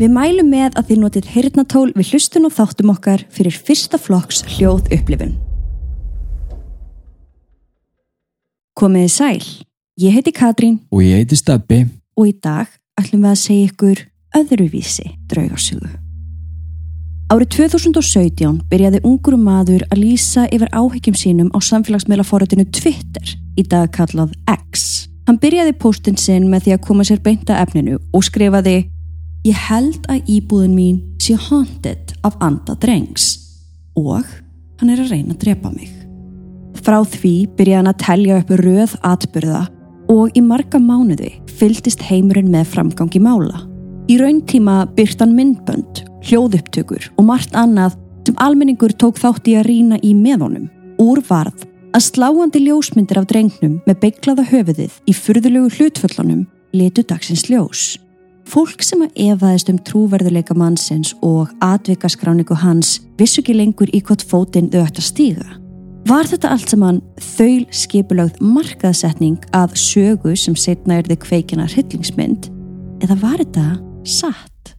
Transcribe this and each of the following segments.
Við mælum með að þið notið heyrnatól við hlustun og þáttum okkar fyrir fyrsta flokks hljóð upplifun. Komiði sæl, ég heiti Katrín Og ég heiti Stabbi. og í dag ætlum við að segja ykkur öðruvísi draugarsögu. Árið 2017 byrjaði ungur maður að lýsa yfir áhyggjum sínum á samfélagsmiðlaforritinu Twitter, í dag kallað X. Hann byrjaði póstinn sinn með því að koma sér beinta efninu og skrifaði Ég held að íbúðin mín sé haunted af anda drengs og hann er að reyna að drepa mig. Frá því byrjaði hann að telja upp röð atbyrða og í marga mánuði fylgdist heimurinn með framgangi mála. Í rauntíma byrt hann myndbönd, hljóðupptökur og margt annað sem almenningur tók þátt í að rína í meðonum. Úr varð að sláandi ljósmyndir af drengnum með beiklaða höfuðið í furðulegu hlutföllunum letu dagsins ljós. Fólk sem að efaðist um trúverðuleika mannsins og atvikaskráningu hans vissu ekki lengur í hvort fótinn þau ætti að stíga. Var þetta allt saman þaul skipulögð markaðsetning af sögu sem setna er þið kveikina hryllingsmynd eða var þetta satt?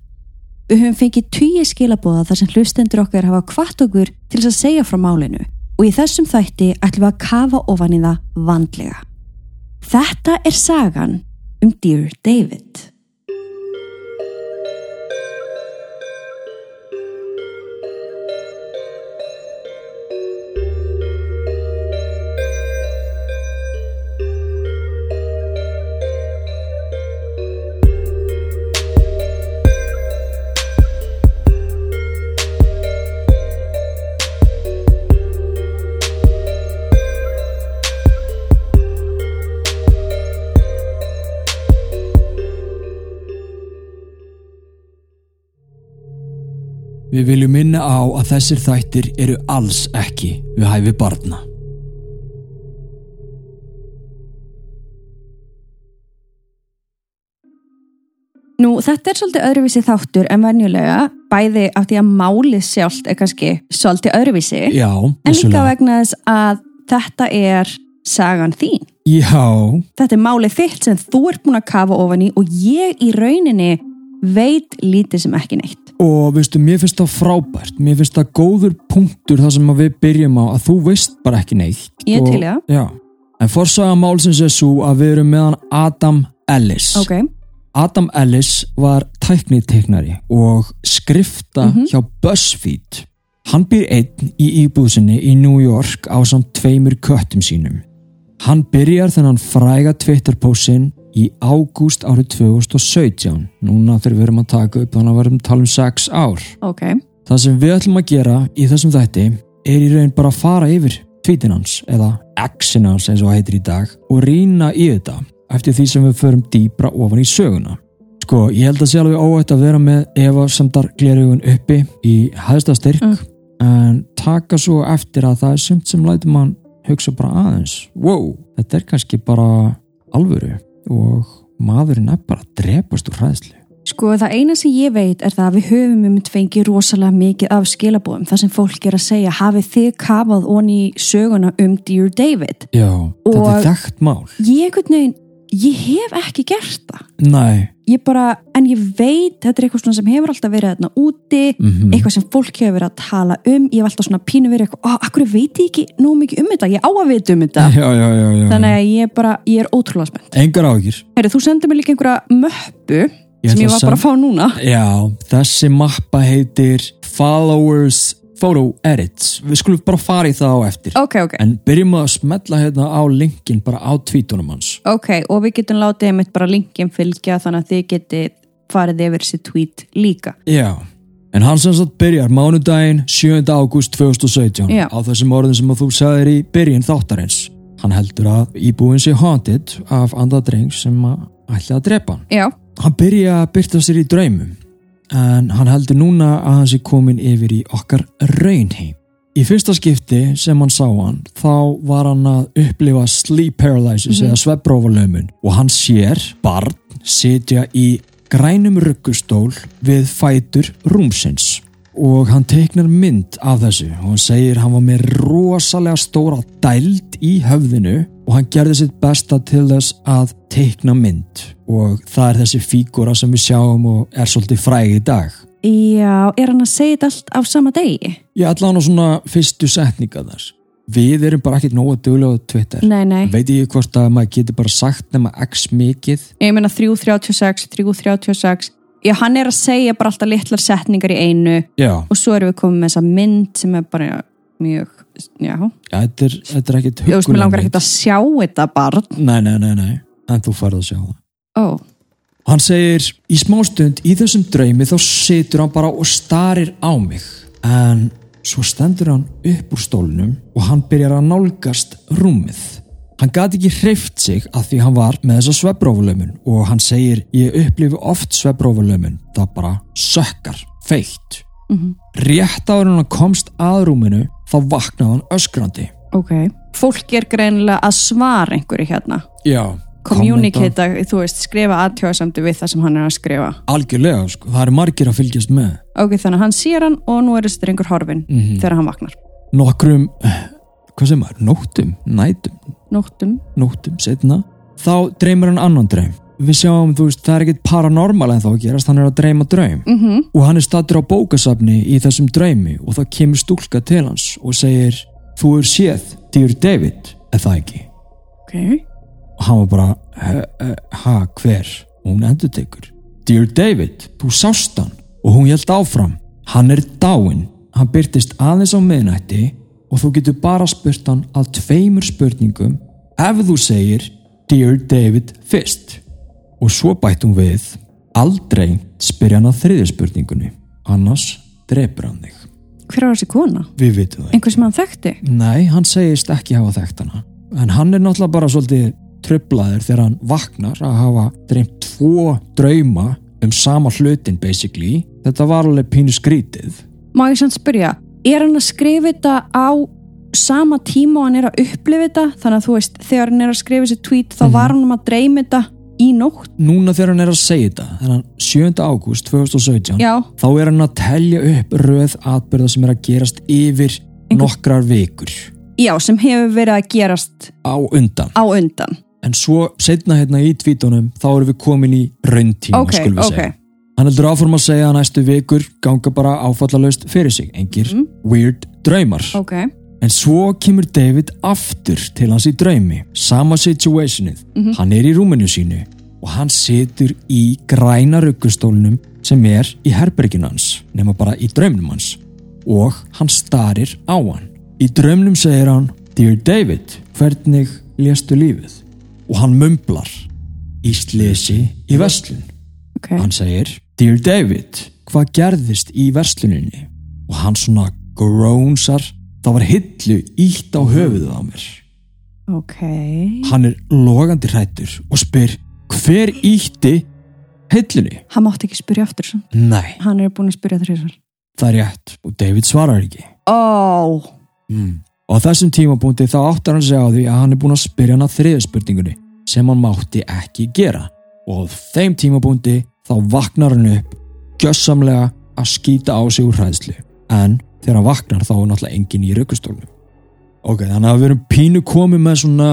Við höfum fengið tíu skilabóða þar sem hlustendur okkar hafa kvart okkur til þess að segja frá málinu og í þessum þætti ætlum við að kafa ofan í það vandlega. Þetta er sagan um Dear David. Við viljum minna á að þessir þættir eru alls ekki við hæfi barna. Nú, þetta er svolítið öðruvísi þáttur en venjulega, bæði af því að málið sjálft er kannski svolítið öðruvísi, Já, en líka vegna þess að þetta er sagan þín. Já, Þetta er málið þitt sem þú ert búin að kafa ofan í og ég í rauninni veit lítið sem ekki neitt. Og veistu, mér finnst það frábært. Mér finnst það góður punktur þar sem við byrjum á að þú veist bara ekki neitt. Ég Og- til í það. Já, en forsaga málsins er svo að við erum meðan Adam Ellis. Ok, Adam Ellis var tækniteknari og skrifta Mhm. hjá BuzzFeed. Hann býr einn í íbúðsinni í New York á samt tveimur köttum sínum. Hann byrjar þennan fræga Twitter-pósin í ágúst árið 2017. Núna þegar við erum að taka upp þannig að við erum að tala um 6 ár. ok, Það sem við ætlum að gera í þessum þætti er í raun bara að fara yfir tweetin hans eða exin hans eins og heitir í dag og rýna í þetta eftir því sem við förum dýbra ofan í söguna. Sko, ég held að sé alveg óætt að vera með Eva samdar glerugun uppi í hæðsta styrk Mm. en taka svo eftir að það er sumt sem lætur mann hugsa bara aðeins wow, þetta er kannski bara alvöru og maðurinn er bara að drepast úr hræðslu. Sko það eina sem ég veit er það að við höfum um fengið rosalega mikið af skilabóðum þar sem fólk er að segja hafið þið kafað onni söguna um Dear David. Já, þetta Og- er þekkt mál. Ég veginn, ég hef ekki gert það. Nei, Ég bara, en ég veit, þetta er eitthvað sem hefur alltaf verið þarna úti, Mhm. eitthvað sem fólk hefur verið að tala um, ég hef alltaf svona pínu verið eitthvað, akkur veit ég ekki nóg mikið um þetta, ég á að vita um þetta. já, já, já, já. Þannig að ég bara, ég er ótrúlega spennt. Engar ágjur. Þú sendir mér líka einhverja möppu sem ég var bara að fá núna. Já, þessi mappa heitir Followers Photo Edits. Við skulum bara fara í það á eftir. Ok, ok. En byrjum að smetla hérna á linkin bara á tweetunum hans. Ok, og við getum látið einmitt bara linkin fylgja þannig að þið getið farið yfir þessi tweet líka. Já. En hann sem sagt byrjar mánudaginn 7. ágúst 2017 Já. á þessum orðin sem að þú sagðir í byrjun þáttarins. Hann heldur að íbúin sé haunted af andadreng sem að ætla að drepa hann. Já, Hann byrja að byrta sér í draumum en hann heldur núna að hann sé komin yfir í okkar raunheim. Í fyrsta skipti sem hann sá hann þá var hann að upplifa sleep paralysis eða svepprófalömun og hann sér barn sitja í grænum ruggustól við fætur rúmsins. Og hann teiknar mynd af þessu. Og hann segir hann var með rosalega stóra dæld í höfðinu og hann gerði sitt besta til þess að teikna mynd. Og það er þessi fígura sem við sjáum og er svolítið fræg í dag. Já, er hann að segja þetta allt á sama degi? Ætla hann á svona fyrstu setninga þar. Við erum bara ekkert nógu duglega á Twitter. Nei, nei. Veit ég hvort að maður getur bara sagt nema x mikið? Ég meina 336, 336 Já, hann er að segja bara alltaf litlar setningar í einu Já, og svo erum við komið með þessa mynd sem er bara mjög, já. Ja, þetta er, þetta er ekkert Þú veist, mér langar ekkert að sjá þetta barn. Nei, nei, nei, nei, en þú færð að sjá það. Ó, Hann segir, í smástund í þessum draumi þá situr hann bara og starir á mig. En svo stendur hann upp úr stólnum og hann byrjar að nálgast rúmið. Hann gati ekki hreift sig að því hann var með þessa svebrófulömun og hann segir, ég upplifi oft svebrófulömun, það bara sökkar, feitt. Rétt áður hann komst að rúminu þá vaknaði hann öskrandi. ok. Fólk er greinilega að svara einhverju hérna. Já. Communicate, þú veist, skrifa aðtjóðsamtu við það sem hann er að skrifa. Algjörlega, sko, það eru margir að fylgjast með. Ok, þannig að hann sér hann og nú er þessi drengur horfin þegar hann vaknar. Nokkrum hvað sem er, nóttum, nætum Nóttum. Nóttum, setna þá dreymir hann annan dreym við sjáum, þú veist, það er ekkit paranormal en þá gerast, hann er að dreyma draum. Mm -hmm. og hann er stattur á bókasafni í þessum draumi og það kemur stúlka til hans og segir, þú er séð Dear David, það ekki? Ok, og hann var bara, ha, hver? Og hún endur tekur Dear David, þú sást hann. Og hún held áfram, hann er dáinn. Hann byrtist aðeins á miðnætti og þú getur bara spurt hann að tveimur spurningum ef þú segir Dear David fyrst. Og svo hún við aldrei spyrja hann að þriðju spurningunni annars drepur hann þig. Hver var þessi kona? við vitum það Einhver sem hann þekkti? Nei, hann segist ekki hafa þekkt hana. En hann er náttúrulega bara svolítið tröflaður þegar hann vaknar að hafa dreymt tvo drauma um sama hlutin basically. Þetta var alveg pínu skrítið. Má ég sann spyrja, er hann að skrifa þetta á sama tíma og hann er að upplifa þetta? Þannig að þú veist, þegar hann er að skrifa þessi tweet þá var hann um að dreyma þetta í nótt. Núna þegar hann er að segja þetta þannig 7. ágúst 2017 Já, þá er hann að telja upp röð atbyrða sem er að gerast yfir nokkrar vikur. Já, sem hefur verið að gerast á undan. á undan. En svo setna hérna í tvítunum þá erum við komin í rauntíma Ok, skulum við ok. segja Hann heldur áform að segja að næstu vikur ganga bara áfallalaust fyrir sig, engir weird draumar. Ok, En svo kemur David aftur til hans í draumi, sama situationið. Hann er í rúminu sínu og hann situr í græna ruggustólnum sem er í herberginu hans, nema bara í draumnum hans. Og hann starir á hann. Í draumnum segir hann, Dear David, hvernig léstu lífið? Og hann mumblar í slesi í vestlun. ok Hann segir, Dear David, hvað gerðist í versluninni? Og hann svona grónsar, það var hillu ítt á höfuðið á mér. Ok, Hann er logandi hrættur og spyr, hver ítti hillunni? hann mátti ekki spyrja aftur svo. Nei, Hann er búin að spyrja þrísvar það er rétt og David svarar ekki. Ó, Mm. Og á þessum tímapunkti þá áttar hann sig á því að hann er búin að spyrja hann að þriðu spurningunni sem hann mátti ekki gera. Og á þeim tímapunkti þá vaknar hann upp gjössamlega að skýta á sig úr hræðslu. En þegar hann vaknar þá er náttúrulega engin í raukustólnum. Ok, þannig að við erum pínu komið með svona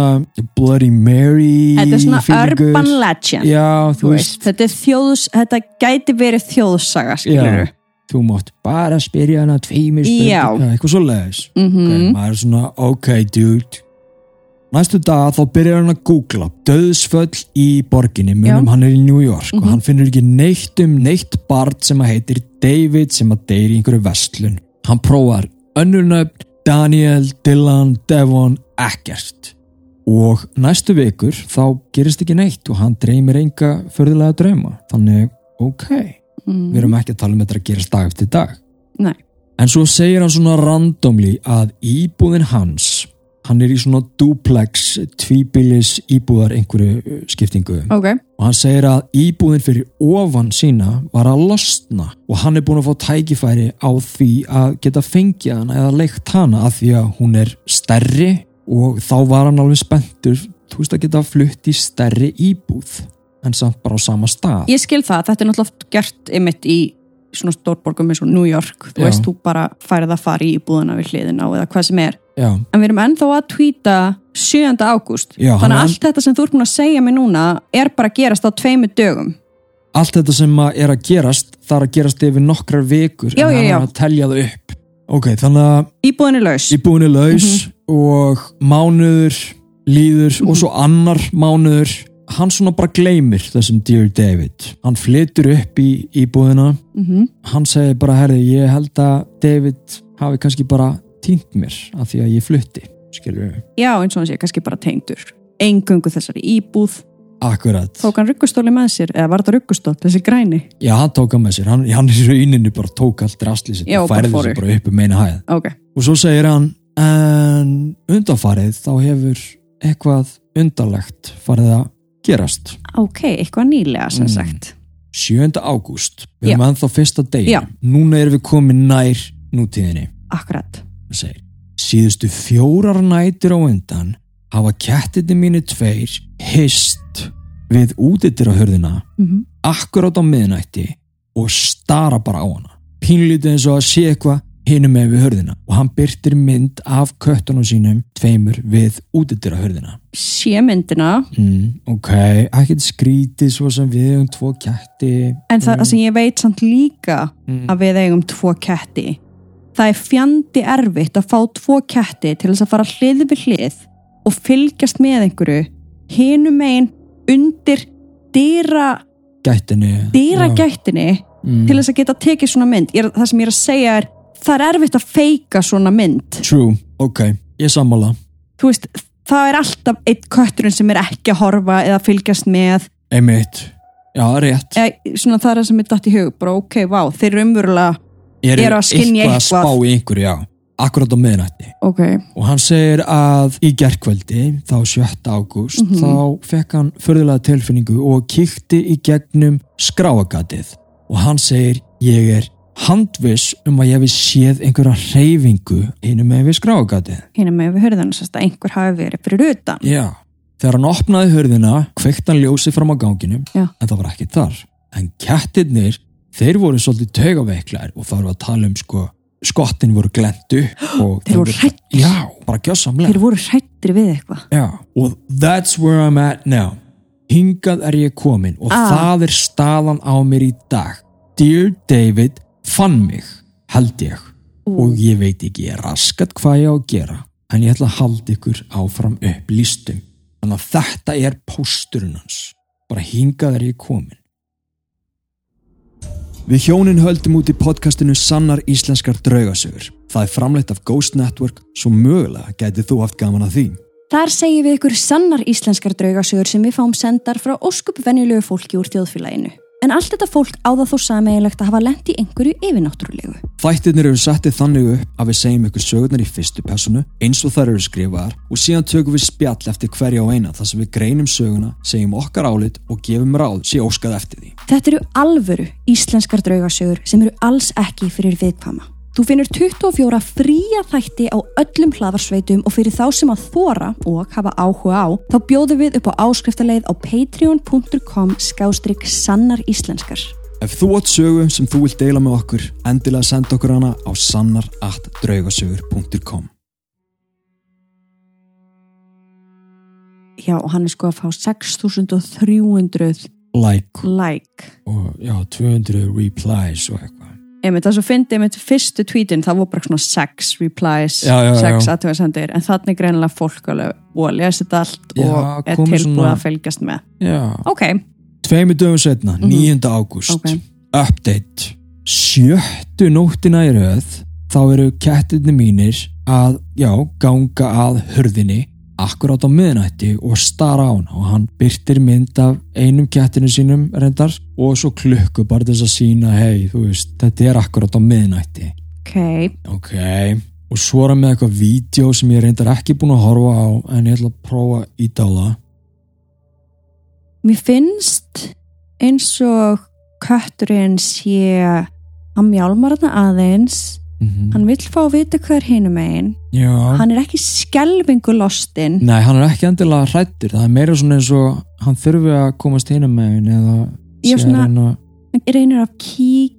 Bloody Mary þetta er svona feelingur. urban legend Já, þú veist, þetta þjóðs, þetta gæti verið þjóðsaga, Já. þú mátt bara spyrja hann að tveimur Já. spurningar, eitthvað svo leiðis. mm Ok, maður er svona, ok dude Næstu dag þá byrjar hann að googla döðsföll í borginni munum Já. hann er í New York Mhm. og hann finnur ekki neitt um neitt barn sem að heitir David sem að deyri í einhverju vestlun hann prófar önnurnöfn Daniel, Dylan, Devon ekkert og næstu vikur þá gerist ekki neitt og hann dreymir enga förðulega drauma. Þannig, ok, mm. við erum ekki að tala um þetta að gerast dag eftir dag. Nei, En svo segir hann svona randomli að íbúðin hans, hann er í svona duplex, tvíbilis íbúðar einhverju uh, skiptingu. Ok. Og hann segir að íbúðin fyrir ofan sína var að losna og hann er búin að fá tækifæri á því að geta fengið hana eða leikt hana að því að hún er stærri og þá var hann alveg spenntur, þú veist að geta flutt í stærri íbúð en samt bara á sama stað. Ég skil það, þetta er náttúrulega gert einmitt í svona stórborgum eins og New York. Þú Já. veist, þú bara færið að fara í íbúðuna við hliðina á eða hvað sem er já, en við erum ennþá að tweeta 7. ágúst þannig að allt þetta sem þú ert búin að segja mér núna er bara að gerast á tveimu dögum allt þetta sem að er að gerast það er að gerast yfir nokkrar vikur Já, en já. er að telja það upp ok, þannig að íbúðin er laus íbúin er laus Mhm. og mánuður líður og svo annar mánuður hann svona bara gleymir þessum Dear David hann flytur upp í íbúðina Mhm. hann segir bara, herði, ég held að David hafi kannski bara týnt mér af því að ég flutti skilur við, já eins og hann sé kannski bara tengdur. Engöngu þessari íbúð. Akkurat. Tók hann ruggustóli með sér eða var þetta ruggustól, þessi græni? Já, hann tók hann með sér, hann, hann í rauninu bara tók allt rastlið Já, og færði sér bara upp um meina hæð. Ok, og svo segir hann en undanfarið þá hefur eitthvað undarlegt farið að gerast. Ok, eitthvað nýlega sem Mm. sagt. 7. ágúst, við erum ennþá fyrsta degi. Núna erum við komin nær nútíðinni. Akkurat, segir, síðustu fjórar nætur á undan hafa kettinni mínu tveir hist við útitir á hörðina mm akkurát á miðnætti og stara bara á hana. Pínlítið eins og að sé eitthvað hinum með við hörðina og hann byrtir mynd af köttunum sínum tveimur við útitir á hörðina sé myndina. Mm, ok, ekkert skrítið svo sem við um tvo ketti. En það, það sem ég veit samt líka mm. að við eigum tvo ketti það er fjandi erfitt að fá tvo ketti til þess að fara hlið við hlið og fylgjast með einhverju. Hinum einn undir dýra, gættinni. dýra Já. gættinni mm. til þess að geta tekið svona mynd. Er- það sem ég er að segja er það er erfitt að feika svona mynd. True, ok, ég sammála. Þú veist, það er alltaf eitt kötturinn sem er ekki að horfa eða fylgjast með. Einmitt, já, rétt. Eða, svona það er það sem er dætt í hug bara ok, vá, þeir eru umverulega er Eru að skynja eitthvað að eitthvað. spá í einhverju, já akkurat á miðnætti ok, og hann segir að í gerkvöldi þá 7. ágúst Mhm. þá fekk hann förðulega tilfinningu og kíkti í gegnum skráagatið og hann segir ég er handviss um að ég hef séð einhverja reyfingu hinum með við skráagatið hinum með við hörðan að einhver hafi verið fyrir utan já, þegar hann opnaði hörðina kveikt hann ljósi fram á ganginum Já. en það var ekki þar en kettirnir, þeir voru svolítið taugaveiklaðir og það var að tala um sko skottin voru glendu Þeir voru hræddir. já, bara gjössamlega þeir voru hrættir við eitthvað Já, og that's where I'm at now. Hingað er ég komin og Ah. það er staðan á mér í dag. Dear David fann mig, held ég. Og ég veit ekki raskat hvað ég á að gera, en ég ætla að halda ykkur áfram upp lístum. Þannig að þetta er pósturinn hans. Bara hingað er ég komin. Við hjónin höldum út í podcastinu Sannar Íslenskar draugasögur. Það er framleitt af Ghost Network, svo mögulega getið þú haft gaman að því. Þar segjum við ykkur sannar íslenskar draugasögur sem við fáum sendar frá óskup venjulegu fólki úr þjóðfélaginu. En allt þetta fólk á það þó sameiginlegt að hafa lent í einhverju yfirnáttúrulegu. Þættirnir eru settið þannig upp að við segjum ykkur sögurnar í fyrstu personu eins og þær eru skrifaðar og síðan tökum við spjall eftir hverja á eina þar sem við greinum söguna, segjum okkar álit og gefum ráð sé óskað eftir því. Þetta eru alvöru íslenskar draugasögur sem eru alls ekki fyrir viðkvama. Þú finnur 24 fría þætti á öllum hlaðarsveitum og fyrir þá sem að þóra og hafa áhuga á, þá bjóðum við upp á áskriftarleið á patreon.com skástrygg sannar íslenskar. Ef þú átt sögu sem þú vilt deila með okkur, endilega senda okkur hana á sannar.draugasögur.com Já, og hann er sko að fá 6300 Like like. og já, 200 replies og eitthvað. Einmitt, það svo fyndi einmitt fyrstu tweetin, það voru bara svona sex replies, Já, já, sex aðtöðasendir, en þannig er greinilega fólk alveg og lesi þetta allt Já, og er tilbúið svona- að fylgjast með. Já. Ok, Tveimur dögum setna, Mhm. 9. ágúst Ok. Update Sjöttu nóttina í röð Þá eru kettirni mínir að, já, ganga að hurðinni akkurát á miðnætti og stara á hana og hann byrtir mynd af einum kettinu sínum reyndar og svo klukku bara þess að sína hei, þú veist, þetta er akkurát á miðnætti. Ok, ok, og svo er hann með eitthvað vídeo sem ég reyndar ekki búin að horfa á en ég ætla að prófa að á það mér finnst eins og kötturinn sé hann mjálmar þarna aðeins mm hann vill fá að vita hvað er hinum einn hann er ekki skelvingu lostinn. Nei, hann er ekki endilega hrættur það er meira svona eins og hann þurfi að komast hinum henni eða Ég svona- að reynir að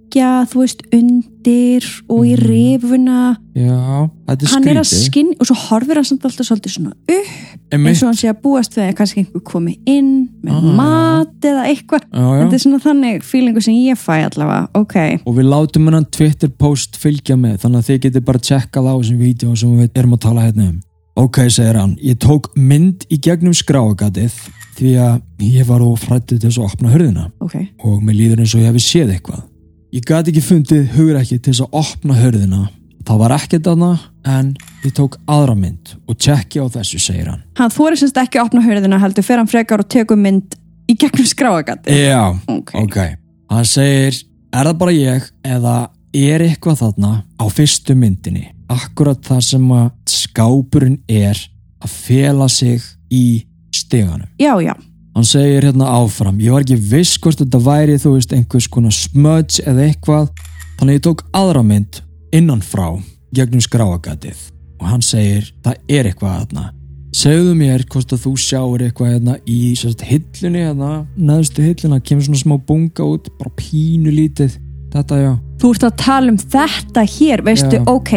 liggja þú veist undir og í Mhm. rifuna. Já, þetta er hann að skrítið skinn og svo horfir hann samt alltaf svolítið svona upp Einmitt. eins og hann sé að búast að kannski einhver komi inn með Ah, mat eða eitthvað. Þetta er svona þannig feelingu sem ég fæ allavega ok, og við látum hennan Twitter post fylgja með þannig að þið getur bara tjekkað á þessum vídeo sem við erum að tala hérna um. Ok, segir hann, ég tók mynd í gegnum skráagatið því að ég var og frættið til að opna hörðina ok. Og mér líður eins og ég hefði séð eitthvað ég gati ekki fundið hugur ekki til þess að opna hörðina það var ekkert aðna en ég tók aðra mynd og tjekki á þessu, segir hann. Hann þóri semst ekki að opna hörðina heldur fer hann frekar og tekur mynd í gegnum skráagatti já, ok, ok. Hann segir, er það bara ég eða er eitthvað þarna á fyrstu myndinni? Akkurat það sem að skápurinn er að fela sig í steganum já, já hann segir hérna áfram ég var ekki viss hvort þetta væri þú veist einhvers konar smudge eða eitthvað. Þannig ég tók aðra mynd innan frá gegnum skráagatið og hann segir það er eitthvað þarna. Segðu mér hvort að þú sjáur eitthvað hérna í sérst hillunni hérna neðstu hilluna kemur svona smá bunga út bara pínu lítið. Þetta já. Þú ert að tala um þetta hér veistu, Já. ok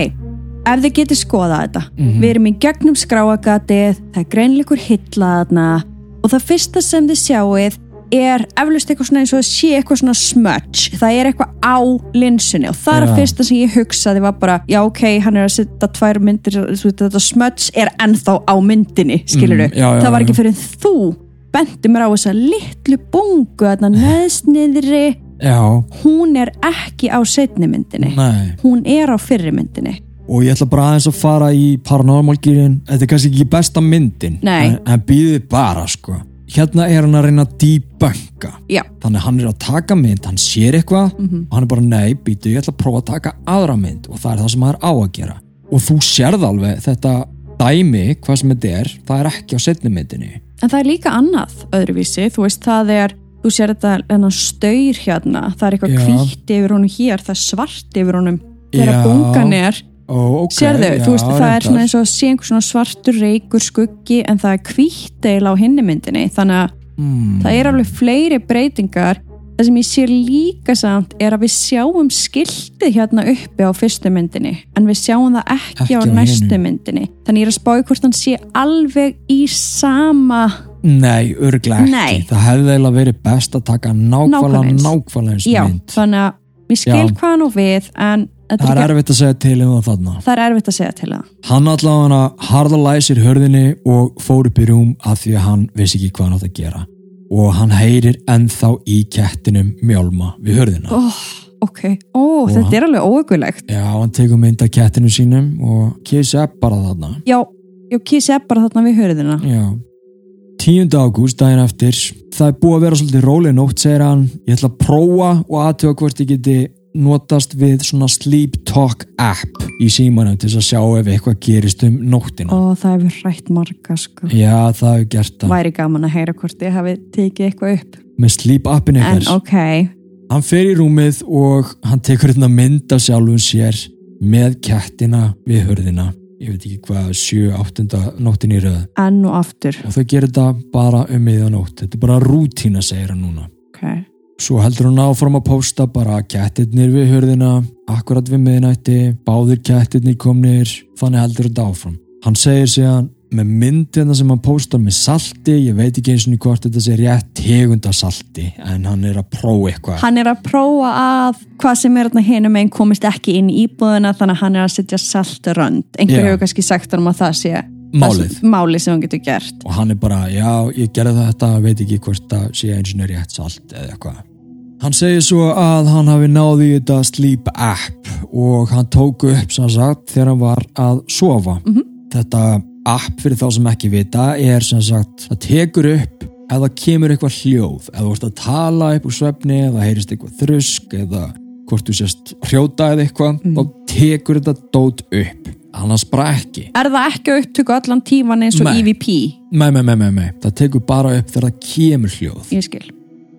ef þið getið skoðað þetta. Mhm. við erum í gegnum skráagatið það er greinleikur hillaðna og það fyrsta sem þið sjáuð er eflust eitthvað svona eins og það sé eitthvað svona smudge, það er eitthvað á linsunni. Og það er að fyrsta sem ég hugsaði var bara, já ok, hann er að setja tvær myndir, þetta smudge er ennþá á myndinni, skilur Mm, já, það var ekki fyrir þú bendi mér á þessa litlu bungu þarna neðst niðri já, hún er ekki á setni myndinni. Nei. Hún er á fyrri myndinni og ég ætla bara aðeins að fara í paranormal gýrin þetta er kannski ekki besta myndin Nei. en, en býðið bara sko. Hérna er hann að reyna að debunka. Já, þannig hann er að taka mynd, hann sér eitthvað Mhm. og hann er bara nei, býtu, ég ætla að prófa að taka aðra mynd. Og það er það sem hann er á að gera. Og þú sérð alveg þetta dæmi, hvað sem þetta er það er ekki á setni myndinni. En það er líka annað öðruvísi, þú veist það er þú sér þetta staur hérna. Það er eitthvað Já. hvítt yfir honum hér það er svart yfir honum. Þegar bungan er Ó, ok, sérðu, já, þú veist það er reyndar. svona eins og sé einhver svona svartur reykur skuggi en það er hvítt eila á hinni myndinni þannig að hmm. það er alveg fleiri breytingar það sem ég sé líka samt er að við sjáum skiltið hérna uppi á fyrstu myndinni en við sjáum það ekki, Ekki á næstu hinu. myndinni þannig ég er að spáði hvort hann sé alveg í sama nei, örglega ekki Nei. það hefði eiginlega verið best að taka nákvæmlega Nákvæmlega eins. eins já, mynd þannig að ég skil Já. hvað nú við en það er, er erfitt að segja til um það þarna það er erfitt að segja til það Hann allavega harða læsir hörðinni og fór upp í rúm að því að hann vissi ekki hvað hann átt að gera og hann heyrir ennþá í kettinum mjálma við hörðina. oh, ok, ó, þetta hann- er alveg óögulegt Já, hann tekur mynd af kettinum sínum og upp bara þarna. já, ég kísi bara þarna við hörðina Já. 10. ágúst daginn eftir það er búið að vera svolítið róleg nótt segir hann, ég ætla að prófa og aðtöga hvort ég geti notast við svona sleep talk app í símanum til að sjá ef eitthvað gerist um nóttina. og það hefur hrætt marga sko. Já, það hefur gert það. væri gaman að heyra hvort ég hafi tekið eitthvað upp Með sleep appin en eitthvað. ok, Hann fer í rúmið og hann tekur hérna mynd af sjálfum sér með kettina við hörðina. Ég veit ekki hvað, 7-8. nóttin í röð. enn og aftur Og þau gerir þetta bara um miðjanótt. Þetta er bara rútína, segir hann núna. ok, Svo heldur hann áfram að pósta bara kettirnir við hörðina, akkurat við miðnætti, báðir kettirnir komnir, þannig heldur þetta áfram. Hann segir síðan með myndina sem hann póstar með salti, ég veit ekki eins og hvort þetta sé rétt tegunda salti, en hann er að prófa eitthvað. hann er að prófa að hvað sem er hérna hinum einn komist ekki inn í íbúðina þannig að hann er að setja saltrönd einhver hefur kannski sagt hann að það sé Málið. málið sem hann getur gert og hann er bara, já, ég gerði þetta veit ekki hvort það sé eins og rétt salt eða eitthvað. Hann segir svo að hann hafi náði í þetta sleep app og hann tóku upp sem sagt þegar hann var að sofa. Mhm. Þetta app fyrir þá sem ekki vita er sem sagt, það tekur upp það kemur eitthvað hljóð, þú ert að tala upp úr svefni eða heyrist eitthvað þrusk eða hvort þú sést hrjóta eða eitthvað, Mhm. þá tekur þetta dót upp, annars bara ekki. er það ekki að upptöku allan tíman eins og Nei. EVP Nei, nei, nei, nei, nei, það tekur bara upp þegar það kemur hljóð. ég skil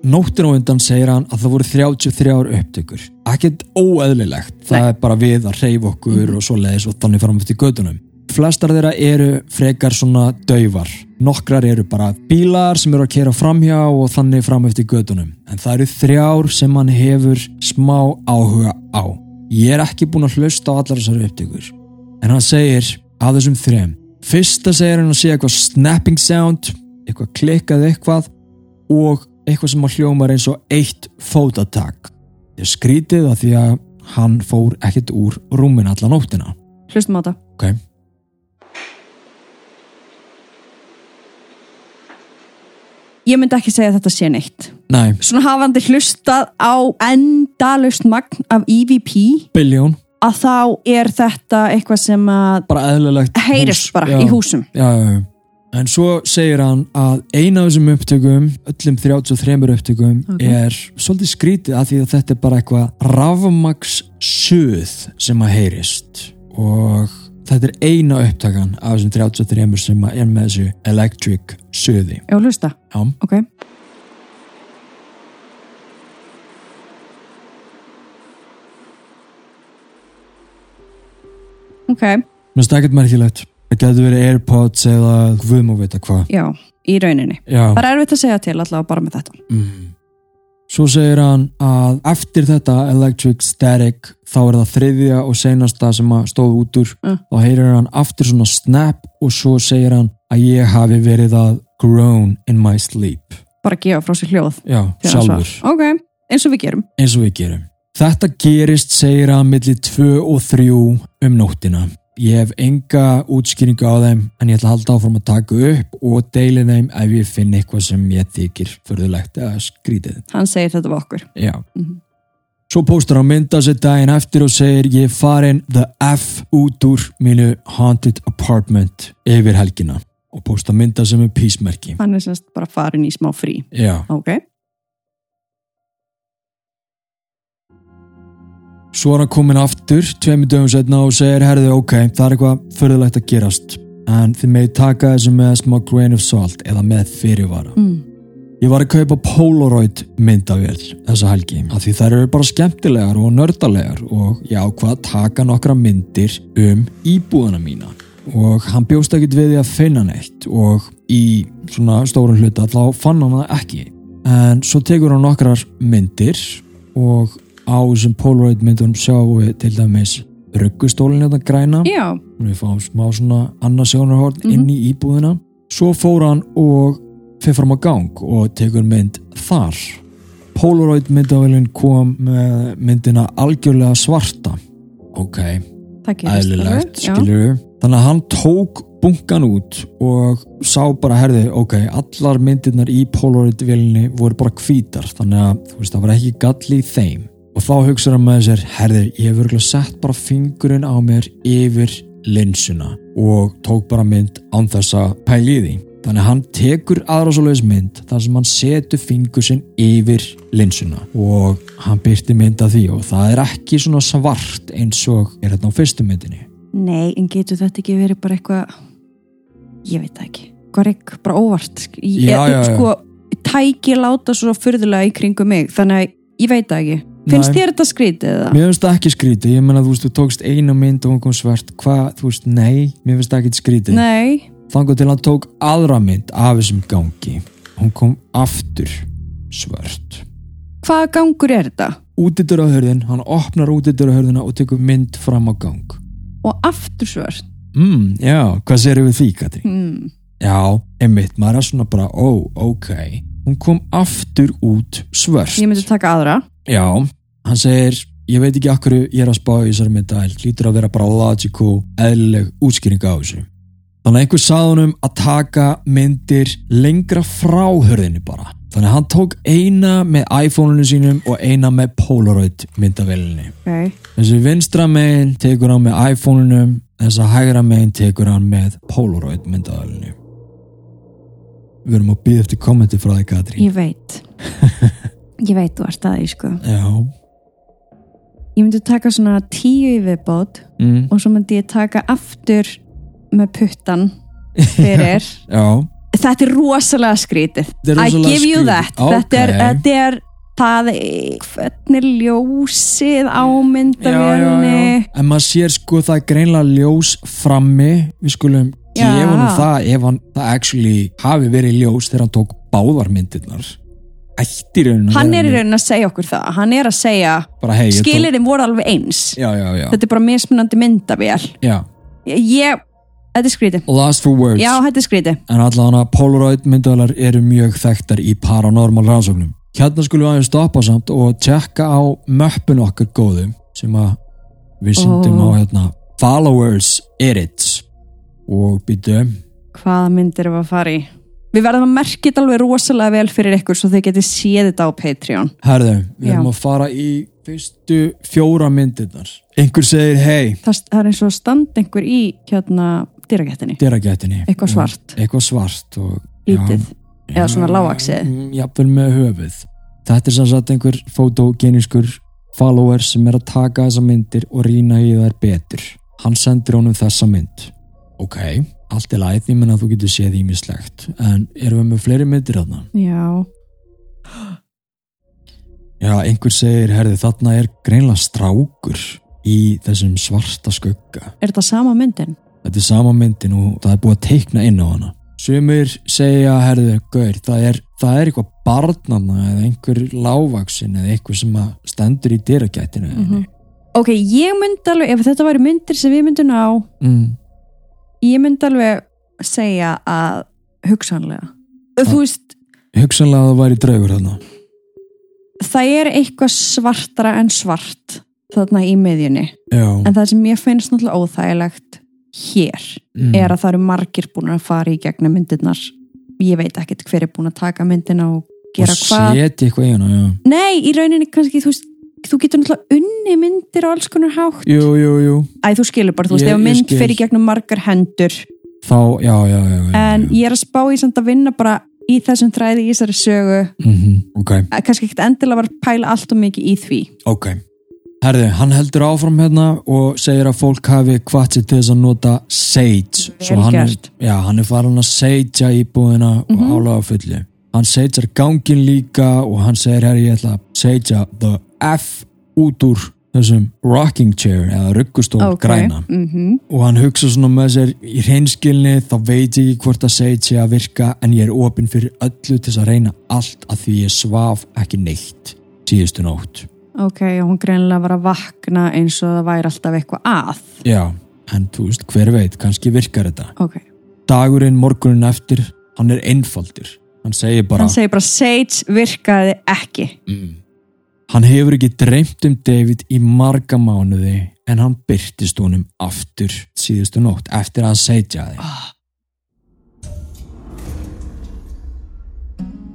Nóttin á undan segir hann að það voru 33 upptökur. Ekkert óeðlilegt, það er bara við að reyfa okkur og svo leiðis og þannig fram eftir gödunum. flestar þeirra eru frekar svona daufar. Nokkrar eru bara bílar sem eru að kera framhjá og þannig fram eftir gödunum. En það eru þrjár sem hann hefur smá áhuga á. Ég er ekki búin að hlusta á allar þessari upptökur. En hann segir að þessum þrem. Fyrsta segir hann að sé eitthvað snapping sound, eitthvað klikkað eitthvað og eitthvað sem að hljómar eins og eitt fótatak. Ég skrítið að því að hann fór ekkert úr rúmin alla nóttina. Hlustum á þetta. Ok. Ég myndi ekki segja að þetta sé neitt. Nei, Svona hafandi hlustað á endalaust magn af EVP biljón, að þá er þetta eitthvað sem að heyrist bara Já. í húsum. Já, já, já. En svo segir hann að eina af þessum upptökum, öllum 33 upptökum, Ok. er svolítið skrítið að því að þetta er bara eitthvað rafmaks suð sem að heyrist og þetta er eina upptakan af þessum 33 sem er með þessu electric suði. Já, hlusta. Já, Ok. Ok, mér finnst ekkert merkilegt. Það getur verið Airpods eða guðum og vita hvað. já, í rauninni. Já. Er erfitt að segja til allavega bara með þetta. Mm. Svo segir hann að eftir þetta Electric Static þá er það þriðja og seinasta sem að stóð út úr Mm. þá heyrir hann aftur svona snap og svo segir hann að ég hafi verið að groan in my sleep Bara gefa frá sér hljóð. já, þegar hann sjálfur, svarar. Ok, eins og við gerum. eins og við gerum Þetta gerist, segir hann milli 2 og 3 um nóttina Ég hef enga útskýringu á þeim en ég ætla að halda áfram að taka upp og deili þeim ef ég finn eitthvað sem ég þykir förðulegt eða skrítið Hann segir þetta við okkur. Já. Mhm. Svo póstar hann mynda sér daginn eftir og segir ég farin the F út úr mínu haunted apartment yfir helgina og póstar mynda sem er písmerki. Hann er semst bara farin í smá frí. Já. Ok, Svo er hann komin aftur tveimur dögum setna og segir herðu ok, það er eitthvað förðulegt að gerast en þið megið taka þessu með smá grain of salt eða með fyrirvara. mm. Ég var að kaupa Polaroid myndavél þessa helgi af því þær eru bara skemmtilegar og nördalegar og ég ákvað að taka nokkra myndir um íbúðana mína og hann bjóst ekkert við því að finna neitt og í svona stórum hluta þá fann hann það ekki en svo tekur hann nokkrar myndir og á þessum Polaroid myndunum sjáum við til dæmis ruggustólinn þetta græna. Já, við fáum smá svona annað sjónarhorn Mhm. inn í íbúðina. Svo fór hann og fyrir fram á gang og tekur mynd þar. Polaroid myndavælinn kom með myndina algjörlega svarta. Ok, já. skilur við þannig að hann tók bunkan út og sá bara herði ok, allar myndirnar í Polaroid vélinni voru bara hvítar. Þannig að þú veist, það var ekki gall í þeim og þá hugsaður hann með sér herði, ég hef örgulega sett bara fingurinn á mér yfir linsuna og tók bara mynd án þess að pæli í því. Þannig að hann tekur aðra svoleiðis mynd þar sem hann setur fingur sinn yfir linsuna og hann byrti mynd af því og það er ekki svona svart eins og er þetta á fyrstu myndinni. Nei, en getur þetta ekki verið bara eitthvað ég veit ekki. Hvað er ekki bara óvart. Ég, Já, já, já. sko, tæki láta svo furðulega í kringum mig þannig að ég veit ekki finnst þér þetta skrítið eða? Mér finnst það ekki skrítið, ég menna þú veist, þú tókst eina mynd og hún kom svart, hvað, þú veist, nei, mér finnst það ekki skrítið. Nei, Þannig til hann tók aðra mynd af þessum gangi, hún kom aftur svört. hvaða gangur er þetta? Útidur á hörðin, hann opnar útidur á hörðina og tekur mynd fram á gang. Og aftur svört Mm, já, hvað séru við því, Katri? hmm. Já, einmitt, maður er svona bara, ó, ok, hún kom aftur út svört. Ég myndi taka aðra Já, hann segir ég veit ekki akkur ég er að spá í þessari mynda lítur að vera bara logical eðlileg útskýring á þessu. Þannig að einhver sagði honum að taka myndir lengra frá hörðinni bara. Þannig að hann tók eina með iPhone-unu sínum og eina með Polaroid myndavélinni. Okay. þessi vinstra megin tekur hann með iPhone-unum þessa hægra megin tekur hann með Polaroid myndavélinni. Við erum að býða eftir kommenti frá því Katrín. Ég veit Ég veit þú ert að því sko. Já. Ég myndi taka svona tíu í viðbót mm. og svo myndi ég taka aftur með puttan fyrir. Já. Þetta er rosalega skrítið. Þetta er I rosalega give you skrítið. that. Ok. þetta, er, þetta er það er hvernig ljósið á myndavélni en maður sér sko það er greinlega ljós frammi. Við skulum gefa hann það ef hann það actually hafi verið ljós þegar hann tók báðar ættir raunin hann er í raunin að segja okkur það. Hann er að segja, bara tók- skilirinn voru alveg eins. Já, já, já, þetta er bara mismunandi myndavél. Ég, þetta er skrítið. Lost for words. Já, þetta er skrítið. En allavega Polaroid myndavælar eru mjög þekktar í paranormal rannsóknum. Hérna skulum við aðeins stoppa samt og tjekka á möppun okkar góðu sem að við sendum Ó. á hérna followers edits. Og býtu hvaða myndir við að fara í við verðum að merkja þetta alveg rosalega vel fyrir ykkur svo þau getið séð þetta á Patreon. Herðu, við Já. erum að fara í fyrstu fjóra myndirnar. Einhver segir hei, það, það er eins og stand einhver í hérna dýragettinni, dyragættinni. Eitthvað svart. eitthvað svart og, lítið. Eða svona lágaksið mm, jafnvel með höfuð. Þetta er sem sagt einhver fotogenískur follower sem er að taka þessa myndir og rýna í þær betur. Hann sendir honum þessa mynd. Ok, allt er læð, ég menna að þú getur séð ímislegt en erum við með fleiri myndir þarna já, já, einhver segir, herði þarna er greinlega strákur í þessum svarta skugga er þetta sama myndin? þetta er sama myndin og það er búið að teikna inn á hana sumir segja, herðu, gaur það er, það er eitthvað barnana eða einhver lágvaksin eða eitthvað sem stendur í dyragættinu Mhm. ok, ég myndi alveg ef þetta væri myndir sem við myndum á mm. Ég myndi alveg segja að hugsanlega. Þú veist, hugsanlega að það væri draugur þarna. það er eitthvað svartara en svart þarna í miðjunni. Já, en það sem ég finnst náttúrulega óþægilegt hér mm. er að það eru margir búin að fara í gegnum myndirnar. Ég veit ekkert hver er búin að taka myndina og gera og hvað. setja eitthvað í hana já. nei, í rauninni kannski þú veist þú getur náttúrulega unni myndir á alls konar hátt. Jú, jú, jú. Æ, þú skilur bara, þú veist, ef mynd skil. fyrir gegnum margar hendur. Þá, já, já, já, já, en ég er að spá í samt að vinna bara í þessum þræði í þessari sögu. Mm ok, að kannski ekkert endilega var pæla allt og mikið í því. Ok. Herðu, hann heldur áfram hérna og segir að fólk hafi hvart sér til þess að nota sage. Hann er, já, hann er farin að sagea íbúðina mm Mhm. og álaga fullu hann sagear gangin líka og hann segir herri ég ætla að sagea the F út úr þessum rocking chair eða ruggustól Ok. græna. mm og hann hugsa svona með sér í hreinskilni þá veit ég ekki hvort að sage sé að virka en ég er opinn fyrir öllu til að reyna allt að því ég svaf ekki neitt síðustu nótt. Ok, og hún greinlega var að vakna eins og það væri alltaf eitthvað að. Já, en þú veist, hver veit, kannski virkar þetta. Ok, dagurinn, morgunin eftir, hann er einfaldur. Hann segir bara hann segir bara Sage virkaði ekki. Mm. Hann hefur ekki dreymt um David í marga mánuði en hann byrtist honum aftur síðustu nótt eftir að segja þig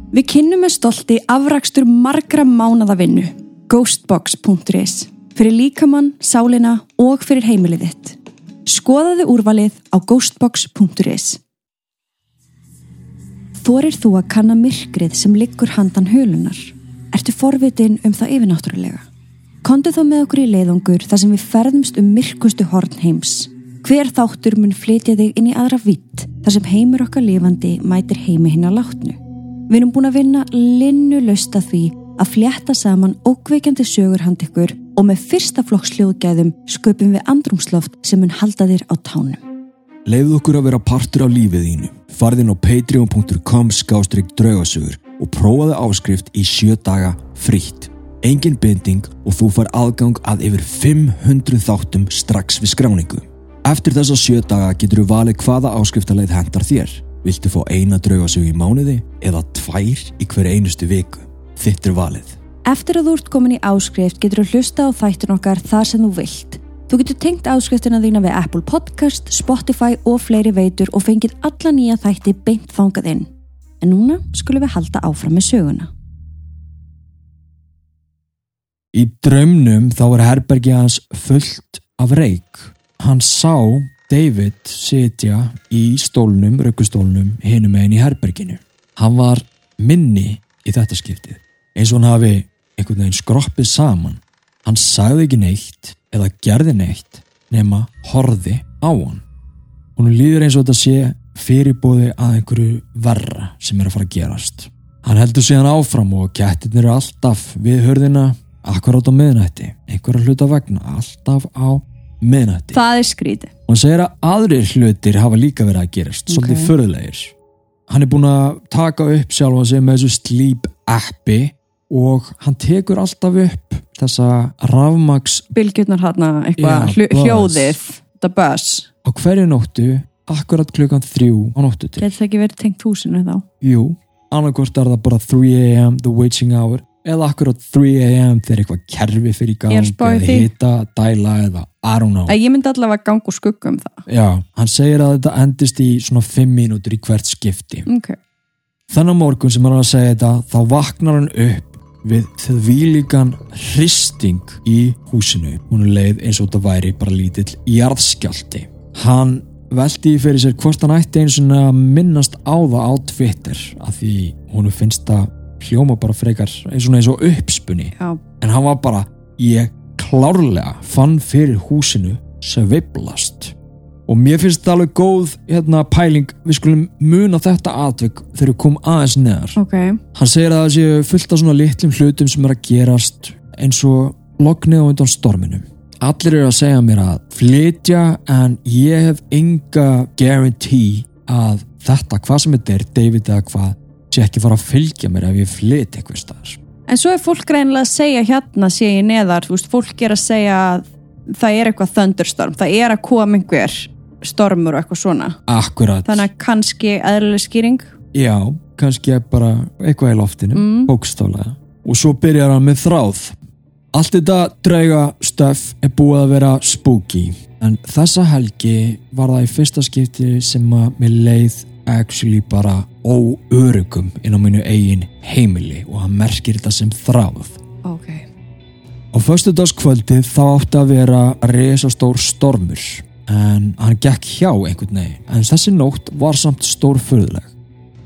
Við kynnum með stolti afrakstur margra mánada vinnu, ghostbox.is, fyrir líkamann, sálina og fyrir heimilið þitt. Skoðaðu úrvalið á ghostbox.is. Þorir þú að kanna myrkrið sem liggur handan hölunar? Ertu forvitin um það yfirnáttúrulega? Kondu þá með okkur í leiðangur þar sem við ferðumst um myrkustu horn heims. Hver þáttur mun flytja þig inn í aðra vitt þar sem heimur okkar lifandi mætir heimi hinn að látnu. Við erum búin að vinna linnu lösta því að flétta saman ókveikjandi sögur hand ykkur og með fyrsta flokks hljóðgæðum sköpum við andrumsloft sem mun halda þér á tánum. Leifðu okkur að vera partur af lífið þínu. Farðin á patreon.com skástrík draugasögur og prófaðu áskrift í sjö daga frítt. Engin binding og þú far aðgang að yfir 500 þáttum strax við skráningu. Eftir þessa sjö daga getur þú valið hvaða áskriftarleið hendar þér. Viltu fá eina draugasögu í mánuði eða tvær í hverju einustu viku? Þitt er valið. Eftir að þú ert komin í áskrift getur þú hlusta á þættun okkar þar sem þú vilt. Þú getur tengt áskriftina þína við Apple Podcast, Spotify og fleiri veitur og fengið alla nýja þætti beint þangað inn. En núna skulum við halda áfram með söguna. Í draumnum þá var herbergi hans fullt af reik. Hann sá David sitja í stólnum, raukustólnum, hinum meginn í herberginu. Hann var minni í þetta skiptið, eins og hann hafi einhvern veginn skroppið saman. Hann sagði ekki neitt eða gerði neitt nema horði á hann. Hún líður eins og þetta sé fyrirbóði að einhverju verra sem er að fara að gerast. Hann heldur síðan áfram og kettirnir eru alltaf við hörðina akkurát á miðnætti, einhverja hluta vegna, alltaf á miðnætti. Það er skrítið. Og hann segir að aðrir hlutir hafa líka verið að gerast, svolítið Ok. förðulegir. Hann er búin að taka upp sjálfa sig með þessu sleep appi og hann tekur alltaf upp þessa rafmaks Bylgjurnar hann eitthvað, hlu- buzz. hljóðið, the buzz. á hverju nóttu, akkurat klukkan þrjú á nóttu til. Getur það ekki verið tengt húsinu þá? Jú, annarkvort er það bara 3am, the witching hour eða akkurat 3am þegar eitthvað kerfi fyrir gang eða hita, dæla eða I don't know. Að ég myndi allavega ganga úr skuggum það. Já, hann segir að þetta endist í svona 5 mínútur í hvert skipti. Ok. Þennan morgun sem hann er að segja þetta þá vaknar hann upp við þvílíkan hristing í húsinu. Hún leið eins og þetta væri bara lítill jarðskjálti. Hann veldi fyrir sér hvort hann ætti eins og að minnast á það á Twitter af því hún finnst það hljóma bara frekar eins og eins og uppspunni Já. en hann var bara ég klárlega fann fyrir húsinu sveiflast. Og mér finnst þetta alveg góð hérna, pæling, við skulum muna þetta atvik þegar við komum aðeins neðar. Ok. hann segir að það séu fullt af svona litlum hlutum sem er að gerast eins og lognið á undan storminum allir eru að segja mér að flytja en ég hef enga guarantee að þetta, hvað sem þetta er, David eða hvað sé ekki fara að fylgja mér ef ég flyt eitthvað staðar En svo er fólk reynilega að segja hérna sé ég neðar, þú veist, fólk er að segja að það er eitthvað thunderstorm, það er að koma einhver stormur og eitthvað svona. Akkurat, Þannig að kannski eðlileg skýring. já, kannski bara eitthvað í loftinu, Mm. bókstálega og svo byrjar hann með þráð allt þetta drauga stöf er búið að vera spooky en þessa helgi var það í fyrsta skipti sem að mér leið actually bara óörugum inn á mínu eigin heimili og hann merkir þetta sem þráð Ok. Á föstudagskvöldið þá átti að vera resastór stormur en hann gekk hjá einhvern veginn en þessi nótt var samt stór fyrðuleg.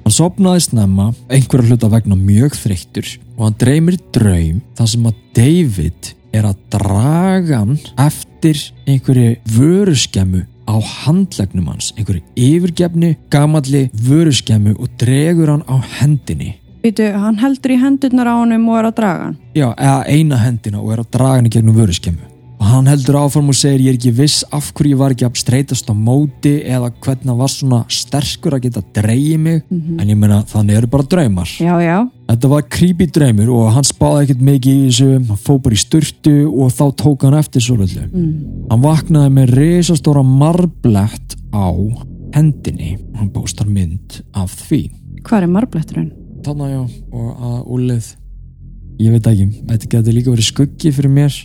Hann sopnaði snemma einhverja hluta vegna mjög þreyttur og hann dreymir draum þar sem að David er að draga hann eftir einhverju vöruskemmu á handlegnum hans, einhverju yfirgefni gamalli vöruskemmu og dregur hann á hendinni Býtu, hann heldur í hendurnar á honum og er að draga hann. Já, eða eina hendina og er að draga henni gegnum vöruskemmu. Og hann heldur áfram og segir ég er ekki viss af hverju ég var ekki að streytast á móti eða hvernig hann var svona sterkur að geta dreigið mig en ég meina þannig eru bara draumar. Já, já. Þetta var creepy draumur og hann spáði ekkert mikið í þessu, hann fó bara í sturtu og þá tók hann eftir svo lullu. Mm. Hann vaknaði með risastóra marblett á hendinni og hann bóstar mynd af því. Hvað er marbletturinn? Þannig já, og að úlið ég veit ekki, þetta getur líka verið skuggi fyrir mér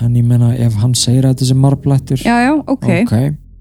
en ég menna ef hann segir að þetta sem marblettur Já, já, ok.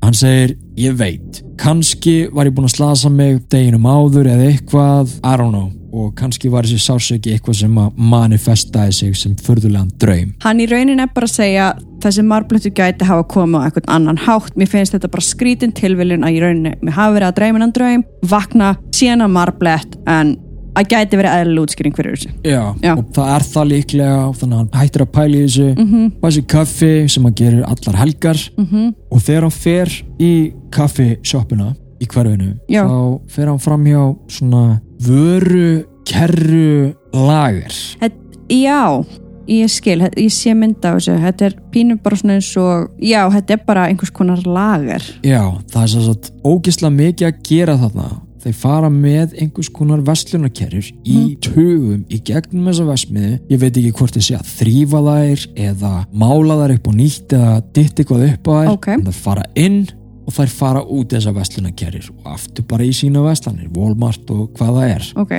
hann segir, ég veit. Kannski var ég búinn að slasa mig deginum áður eða eitthvað. I don't know, og kannski var þessi sásöki eitthvað sem að manifestaði sig sem furðulegan draum. Hann í raunin er bara að segja þessi marblettur gæti hafa komið á einhvern annan hátt. Mér finnst þetta bara skrítin tilviljun að í rauninni mér hafi verið að dreyma hann draum, vakna, síðan að marblett en að gæti verið eðlileg útskýring fyrir þessu. Já, Já. og það er það líklega þannig að hann hættir að pæla í þessu mm. -hmm. fæsir kaffi sem hann gerir allar helgar -hmm. og þegar hann fer í kaffishoppuna í hverfinu Já. þá fer hann fram hjá svona vöru kerru lager Já, ég skil, þetta- ég sé mynda á þessu, þetta er pínu bara svona eins og, já, þetta er bara einhvers konar lager. Já, það er svo að ógislega mikið að gera þarna þeir fara með einhvers konar vestlunarkerrur í tugum í gegnum þessa vestmiðu ég veit ekki hvort þið sé að þrýfa þær eða mála þær upp og nýtt eða ditt eitthvað upp á þær. Ok. en þær fara inn og þær fara út þessa vestlunarkerrur og aftur bara í sína vestlanir Walmart og hvað það er. Ok,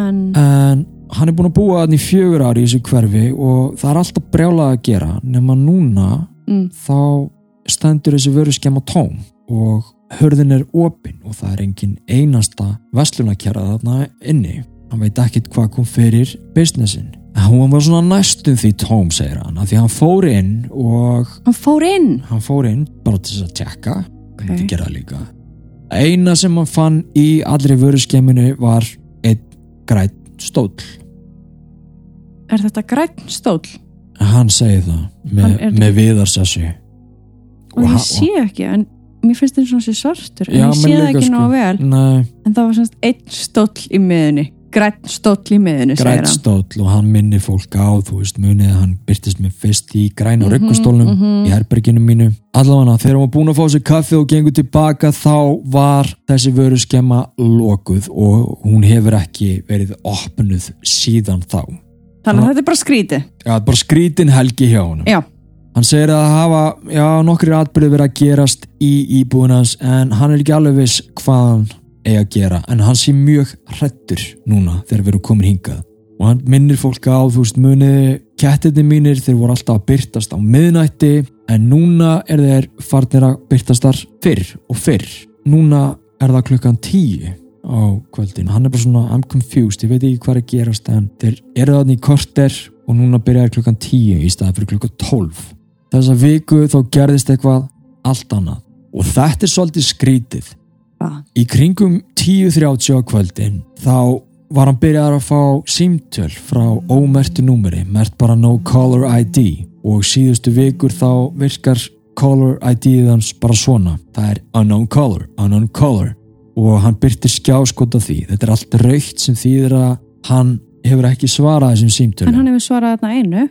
en, en hann er búin að búa þannig fjögur ári í þessu hverfi og það er alltaf brjálað að gera nema núna mm, þá stendur þessi vöru skemma tóm og hörðin er opin og það er engin einasta vestlunarkjara þarna inni hann veit ekkit hvað kom fyrir businessin hún var svona næstum því tóm segir hann, af því hann fór inn og hann fór inn. hann fór inn bara til þess að tjekka Ok. okay. gera það líka eina sem hann fann í allri vöru skemminu var einn grætt stóll Er þetta græn stól? hann segir það með, Hann með viðarsessu Og ég sé ekki, en mér finnst þetta svona sér svartur, en Já, ég sé það ekki sko. ná vel. Nei, En það var svona einn stóll í miðunni. græn stóll í græn hann stóll og hann minnir fólk á þú veist munið að hann byrtist mér fyrst í græna Mhm, ruggustólnum mhm. í herberginu mínu allavega þegar hann var búin að fá sér kaffi og gengur tilbaka þá var þessi vöru skemma lokuð og hún hefur ekki verið opnuð síðan þá Þannig að þetta er bara skrítið Já, bara skrítin helgi hjá honum Já, Hann segir að hafa, já, nokkri atbyrði verið að gerast í íbúinans en hann er ekki alveg viss hvað hann eigi að gera. En hann sé mjög hrettur núna þegar við erum komin hingað. Og hann minnir fólk á, þú veist, muniði kettirni mínir þeir voru alltaf að byrtast á miðnætti en núna er þeir farnir að byrtast þar fyrr og fyrr. Núna er það klukkan tíu á kvöldin, hann er bara svona I'm confused, ég veit ekki hvað er að gerast en þeir eru þannig í korter og núna byrjaði klukkan tíu í staði fyrir klukkan tólf þessa viku þá gerðist eitthvað allt annað. Og þetta er svolítið skrítið hvað? í kringum 10.30 á kvöldin þá var hann byrjaðar að fá símtöl frá ómertu númeri mert bara no caller ID og síðustu vikur þá virkar caller ID-ið hans bara svona. Það er unknown caller, unknown caller. Og hann byrtir skjáskot af því. Þetta er allt raukt sem þýðir að hann hefur ekki svarað þessum En símtölum hann hefur svarað þarna einu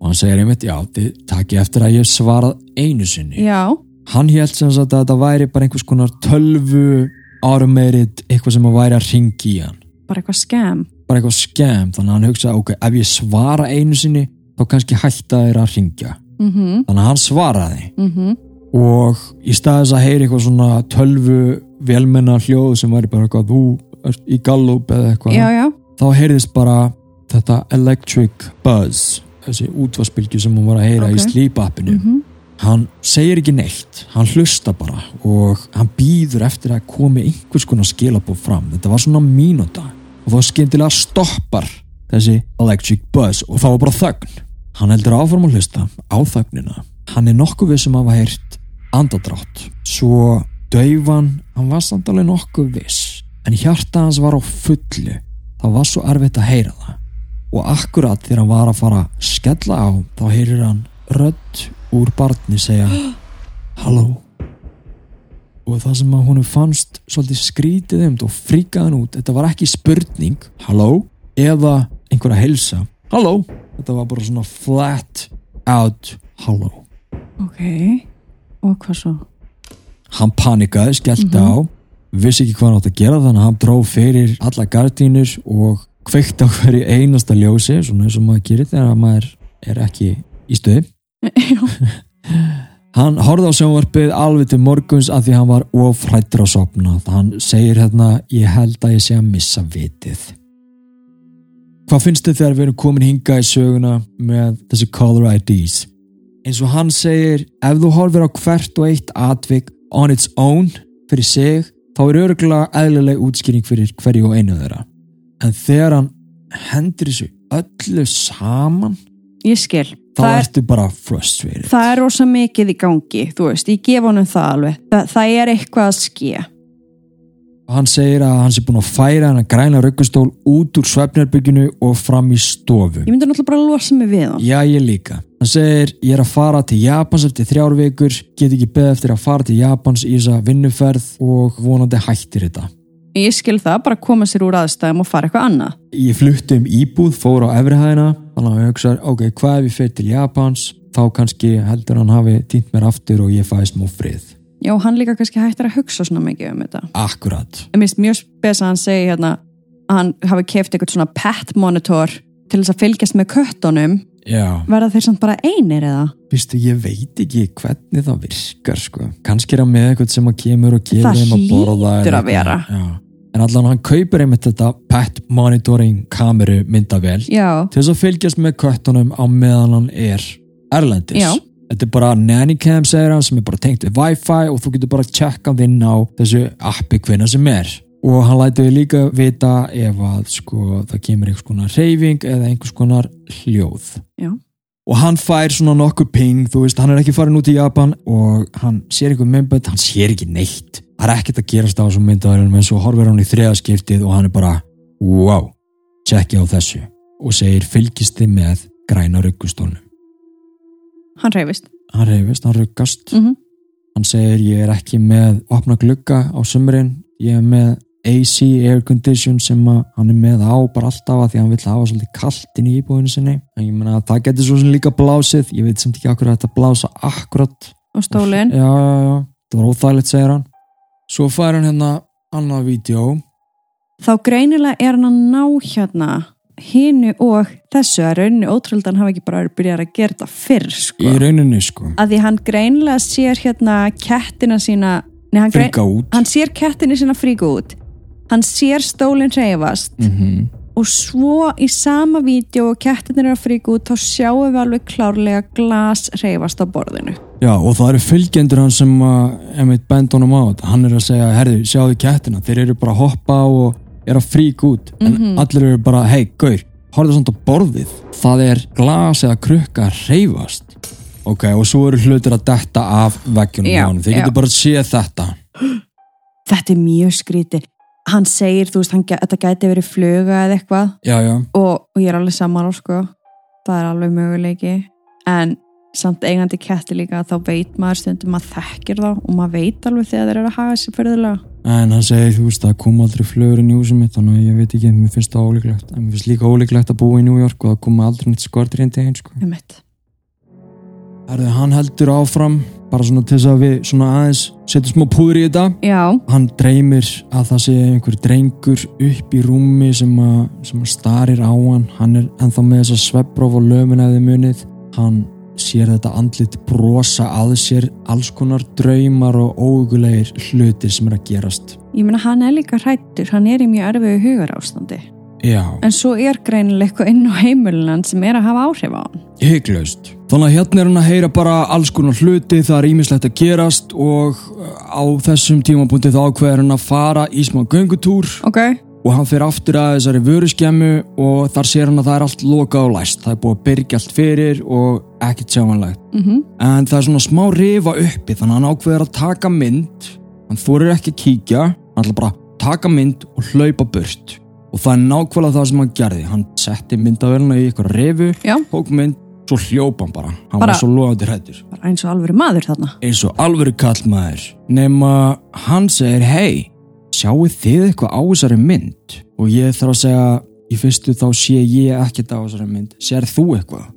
og hann segir einmitt, já, þið takki eftir að ég svarað einu sinni. Já, hann held sem sagt að þetta væri bara einhvers konar tölvu automated, eitthvað sem að væri að ringi í hann. Bara eitthvað skam bara eitthvað skem, þannig að hann hugsa ok, ef ég svara einu sinni þá kannski hætta þeir að ringja mm -hmm, þannig að hann svaraði. Mm -hmm. og í staðis að heyri eitthvað svona tölvu velmenna hljóð sem væri bara eitthvað, þú ert í gallup eða eitthvað, Já, já, þá heyrðist bara þetta electric buzz þessi útvarspilgju sem hún var að heyra Ok. í sleep appinu mm hann segir ekki neitt, hann hlusta bara og hann býður eftir að komi einhvers konar skilabóð fram. Þetta var svona mínúta. Og þá skyndilega stoppar þessi electric buzz og þá var bara þögn. Hann heldur áfram að hlusta á þögnina. Hann er nokkuð við sem hafa heyrt andadrátt svo daufan, hann. Var samt alveg nokkuð viss. En hjarta hans var á fullu. Það var svo erfitt að heyra það og akkurat þegar hann var að fara að skella á þá heyrir hann rödd úr barni segja halló. Og það sem að honum fannst svolítið skrítið um og fríkaði hann út þetta var ekki spurning, halló? eða einhver að heilsa. Halló, þetta var bara svona flat out halló. Ok. Og hvað svo? hann panikaði, skellti á vissi ekki hvað hann átt að gera þannig að hann dróf fyrir alla gardínur og kveikt á hverju einasta ljósi svona eins og maður gerir þegar maður er ekki í stöði Hann horfði á sjónvarpið alveg til morguns að því hann var ofrættur að sopna. Hann segir hérna, ég held að ég sé að missa vitið. Hvað finnst þið þegar við erum komin hinga í söguna með þessi caller IDs? Eins og hann segir, ef þú horfir á hvert og eitt atvik on its own fyrir sig, þá er örgulega eðlileg útskýring fyrir hverju og einu þeirra. En þegar hann hendur þessu öllu saman, ég skil. þá það er, ertu bara frustrated. það er rosa mikið í gangi Þú veist, ég gef honum það alveg. Það, það er eitthvað að og hann segir að hann sé búin að færa hann að græna raukustól út úr svefnherbygginu og fram í stofu. Ég myndi náttúrulega bara að losa mig við hann. Já, ég líka. Hann segir, ég er að fara til Japans eftir þrjár vikur, get ekki beð eftir að fara til Japans í þessa vinnuferð og vonandi hættir þetta. Ég skil það, bara koma sér úr aðstæðum og fara eitthvað annað Ég flutti um íbúð, fór á efrihæðina, þannig að ég hugsa, ok, hvað ef ég fer til Japans, þá kannski heldur hann hafi týnt mér aftur og ég fæ smá frið. Já, hann líka kannski hættir að hugsa svona mikið um þetta Akkurat. Ég minnst mjög spes að hann segi hérna að hann hafi keft eitthvað svona pet monitor til þess að fylgjast með köttunum Já. verða þeir samt bara einir eða? Vistu, ég veit ekki hvernig það virkar, sko. Kannski er hann með eitthvað sem að kemur og gefur Það þeim að borða. hlýtur eða að vera. En allan hann kaupir einmitt þetta pet monitoring kameru myndavél Já, til þess að fylgjast með köttunum á meðan hann er erlendis. Já. Þetta er bara nannycam segir hann sem er bara tengt við wifi og þú getur bara tjekkað inn á þessu appi hvenna sem er. Og hann lætur við líka vita ef að sko það kemur einhvers konar reyfing eða einhvers konar hljóð. já, Og hann fær svona nokkuð ping, þú veist, hann er ekki farin út í Japan og hann sér einhver myndbönd, hann sér ekki neitt. Það er ekkert að gerast á þessum myndböndum en svo horfir hann í þriðaskiptið og hann er bara, wow, tjekki á þessu og segir fylgist þið með græna ruggustólnum. hann reyfist Hann reyfist, hann ruggast, mm hann segir ég er ekki með opna glugga á sumrin, ég er með AC air condition sem hann er með á bara alltaf að því að hann vill hafa svolítið kalt inn í íbúðinu sinni. En ég menna að það getur svo sem líka blásið. Ég veit samt ekki akkur að þetta blása akkurat og stólinn. Já, já, já, það var óþægilegt segir hann. Svo fær hann hérna annað vídeo. Þá greinilega er hann að ná hérna hinu og þessu. Að rauninni ótrúldan hafa ekki bara byrjað að gera þetta fyrr sko. í rauninni sko. Að því hann greinilega sér hérna kettina sína nei, hann, hann sér kettina sína fríka út hann sér stólinn reyfast mm og svo í sama vídeo og kettinir eru að fríka út þá sjáum við alveg klárlega glas reyfast á borðinu Já, og það eru fylgjendur hann sem að emitt bend honum á þetta. Hann er að segja, herðu, sjáðu kettina, þeir eru bara að hoppa og er að frík út. En Mhm. allir eru bara, hei, gaur, horfðu samt á borðið. Það er glas eða krukka reyfast. Ok, og svo eru hlutir að detta af veggjunum Já, hjá hann. Já. getur bara að sé þetta. þetta er mjög skríti hann segir, þú veist, hann, þetta gæti verið fluga eða eitthvað. Já, já, og, og ég er alveg saman á sko. Það er alveg möguleiki. En samt eigandi ketti líka þá veit maður stundum að þekkir þá og maður veit alveg þegar þeir eru að haga sér fyrirlega en hann segir, þú veist, það kom aldrei flugur í njúsum mitt, þannig að ég veit ekki, mér finnst það ólíklegt. En mér finnst líka ólíklegt að búa í York og það koma aldrei nýtt skortir til einn, sko. mitt Herðu, hann heldur áfram, bara svona til þess að við svona aðeins setjum smá púður í þetta. já, hann dreymir að það sé einhver drengur upp í rúmi sem að, sem að starir á hann. Hann er ennþá með þessa sveppróf og lömun eða munið. Hann sér þetta andlit brosa að sér alls konar draumar og ógulegir hlutir sem er að gerast. Ég meina hann er líka hrættur hann er í mjög erfiðu hugar ástandi já, en svo er greinilega eitthvað inn á heimilunan sem er að hafa áhrif á hann. Hygglaust þannig að hérna er hann að heyra bara alls konar hluti það er ímislegt að gerast og á þessum tímapunkti þá ákveður hann að fara í smá göngutúr. Ok, og hann fyrir aftur að þessari vöruskemmu og þar sér hann að það er allt lokað og læst. Það er búið að byrja allt fyrir og ekkert sjáanlegt. Mhm. En það er svona smá rifa uppi þannig að hann ákveður að taka mynd. Hann þorir ekki að kíkja hann ætla bara að taka mynd og hlaupa burt og það er nákvæmlega það sem hann gerði. Hann setti myndavélina í ykkur rifu já, tók mynd, svo hljópa hann bara. Hann Bara- var svo loðandi hrættur bara eins og alvöru maður þarna. Eins og alvöru kallmaður. Nema hann segir hei, sjáu þið eitthvað á þessari mynd? Og ég þarf að segja í fyrstu þá sé ég ekkert á þessari mynd. Sér þú eitthvað?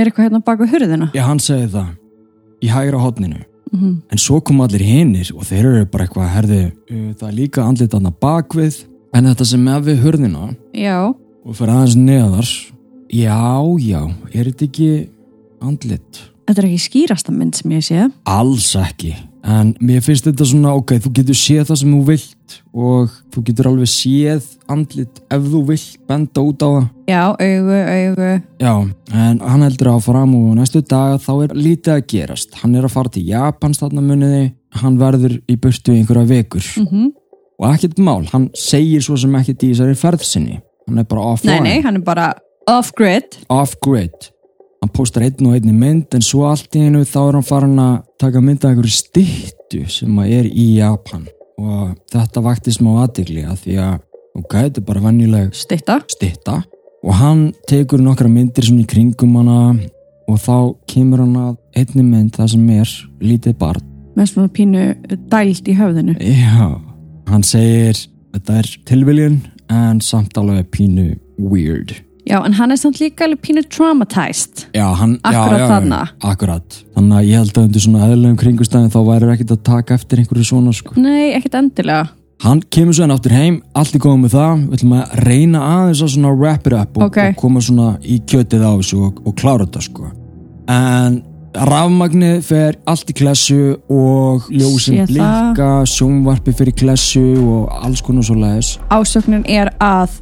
er eitthvað hérna bak við hurðina? Já, hann segir það. Í hægra hotninu mhm. En svo kom allir hinnir og þeir eru bara eitthvað herði, það er líka andlit aðna bakvið en þetta sem er við hurðina já, og fyrir aðeins neðar já, já, er þetta ekki andlit? þetta er ekki skýrasta mynd sem ég sé. Alls ekki. En mér finnst þetta svona ok, þú getur séð það sem þú vilt og þú getur alveg séð andlit ef þú vilt benda út á það. Já, augu, augu. Já, en hann heldur áfram og næstu daga þá er lítið að gerast. Hann er að fara til Japans þarna muniði hann verður í burtu einhverja vekur mhm og ekkert mál, hann segir svo sem ekkert í þessari ferðsinni hann er bara Nei, offline, nei, hann er bara off-grid off-grid hann postar einn og einni mynd en svo allt í einu þá er hann farin að taka mynd af einhverju styttu sem að er í Japan. Og þetta vakti smá aðdegli að því að ok, þetta er bara venjuleg Stitta stytta. Og hann tekur nokkra myndir svona í kringum hana og þá kemur hann að einni mynd það sem er lítið barn. Með svona pínu dælt í höfðinu. Já, hann segir þetta er tilviljun en samt alveg pínu weird Já, en hann er samt líka alveg pínu traumatized Já, hann, Akkurat já, já, þarna. Akkurat, þannig að ég held að undir svona eðlum kringustæðin þá væri ekkert að taka eftir einhverju svona sko. Nei, ekkert endilega Hann kemur svo enn áttur heim, allt er góð með það við ætlum að reyna aðeins að svona wrap it up og, Ok. og koma svona í kjötið á þessu og, og klára þetta sko en rafmagnið fer allt í klessu og ljósin Sé það. blikka, sjónvarpi fyrir klessu og alls konar svo leiðis Ásöknin er að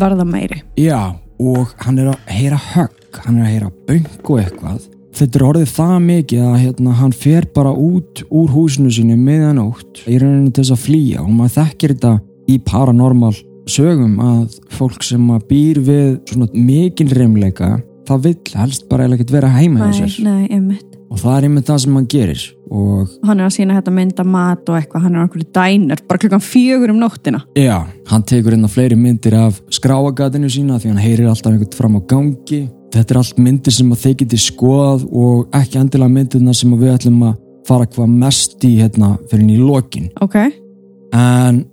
verða meiri Já, og hann er að heyra högg, hann er að heyra böng og eitthvað. Þetta er orðið það mikið að hérna, hann fer bara út úr húsinu sínu miðanótt í rauninu til þess að flýja og maður þekkir þetta í paranormal sögum að fólk sem býr við svona mikinn reymleika það vill helst bara eiginlega ekkert vera heima Nei, sér nei, og það er einmitt það sem hann gerir og Hann er að sína þetta mynda mat og eitthvað Hann er okkur dænir, bara klukkan fjögur um nóttina Já, hann tekur hérna fleiri myndir af skráagatinu sína því hann heyrir alltaf einhvern fram á gangi. Þetta er allt myndir sem að þeir geti skoðað og ekki endilega myndirna sem við ætlum að fara hvað mest í hérna fyrir í lokin. Ok, En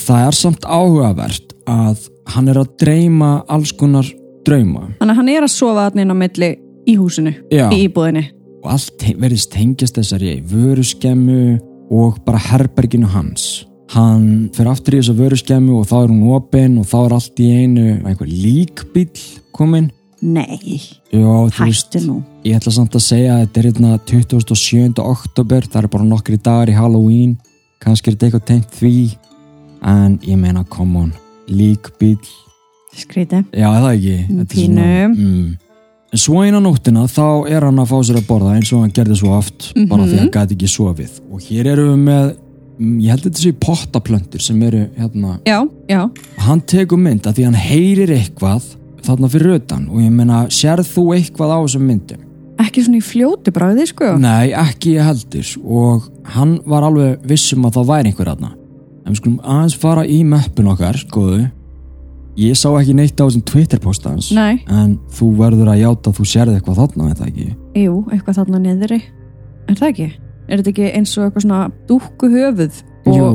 það er samt áhugavert að hann er að dreyma alls konar drauma Þannig að hann er að sofa þarna inn á milli í húsinu, Já. í íbúðinni. og allt verðist tengjast þessari vöruskemmu og bara herberginu hans hann fer aftur í þessa vöruskemmu og þá er hún opinn og þá er allt í einu einhver líkbíl kominn Nei, Já, þú veist, hættu nú. ég ætla samt að segja að þetta er hérna 27. oktober, það er bara nokkri dagar í Halloween, kannski er þetta eitthvað tengt því, en ég meina, come on, líkbíl, Skríti. já, það ekki? Er Pínu. mm. En svo eina nóttina þá er hann að fá sér að borða eins og hann gerði svo oft, bara því Mhm. hann gæti ekki sofið. Og hér erum við með, mm, ég held að þetta séu pottaplöntur sem eru hérna, Já, já. hann tekur mynd að því hann heyrir eitthvað þarna fyrir utan og ég meina, sérð þú eitthvað á þessum myndum? Ekki svona í fljóti bráði, sko. Nei, ekki ég heldur og hann var alveg vissum að það væri einhver aðna en við skulum aðeins fara í meppun okkar, góðu ég sá ekki neitt á þessum Twitter-posta hans Nei, en þú verður að játa að þú sérði eitthvað þarna, veit það ekki jú, eitthvað þarna niðri. Er það ekki? Er þetta ekki eins og eitthvað svona dúkku höfuð? Og, Jú,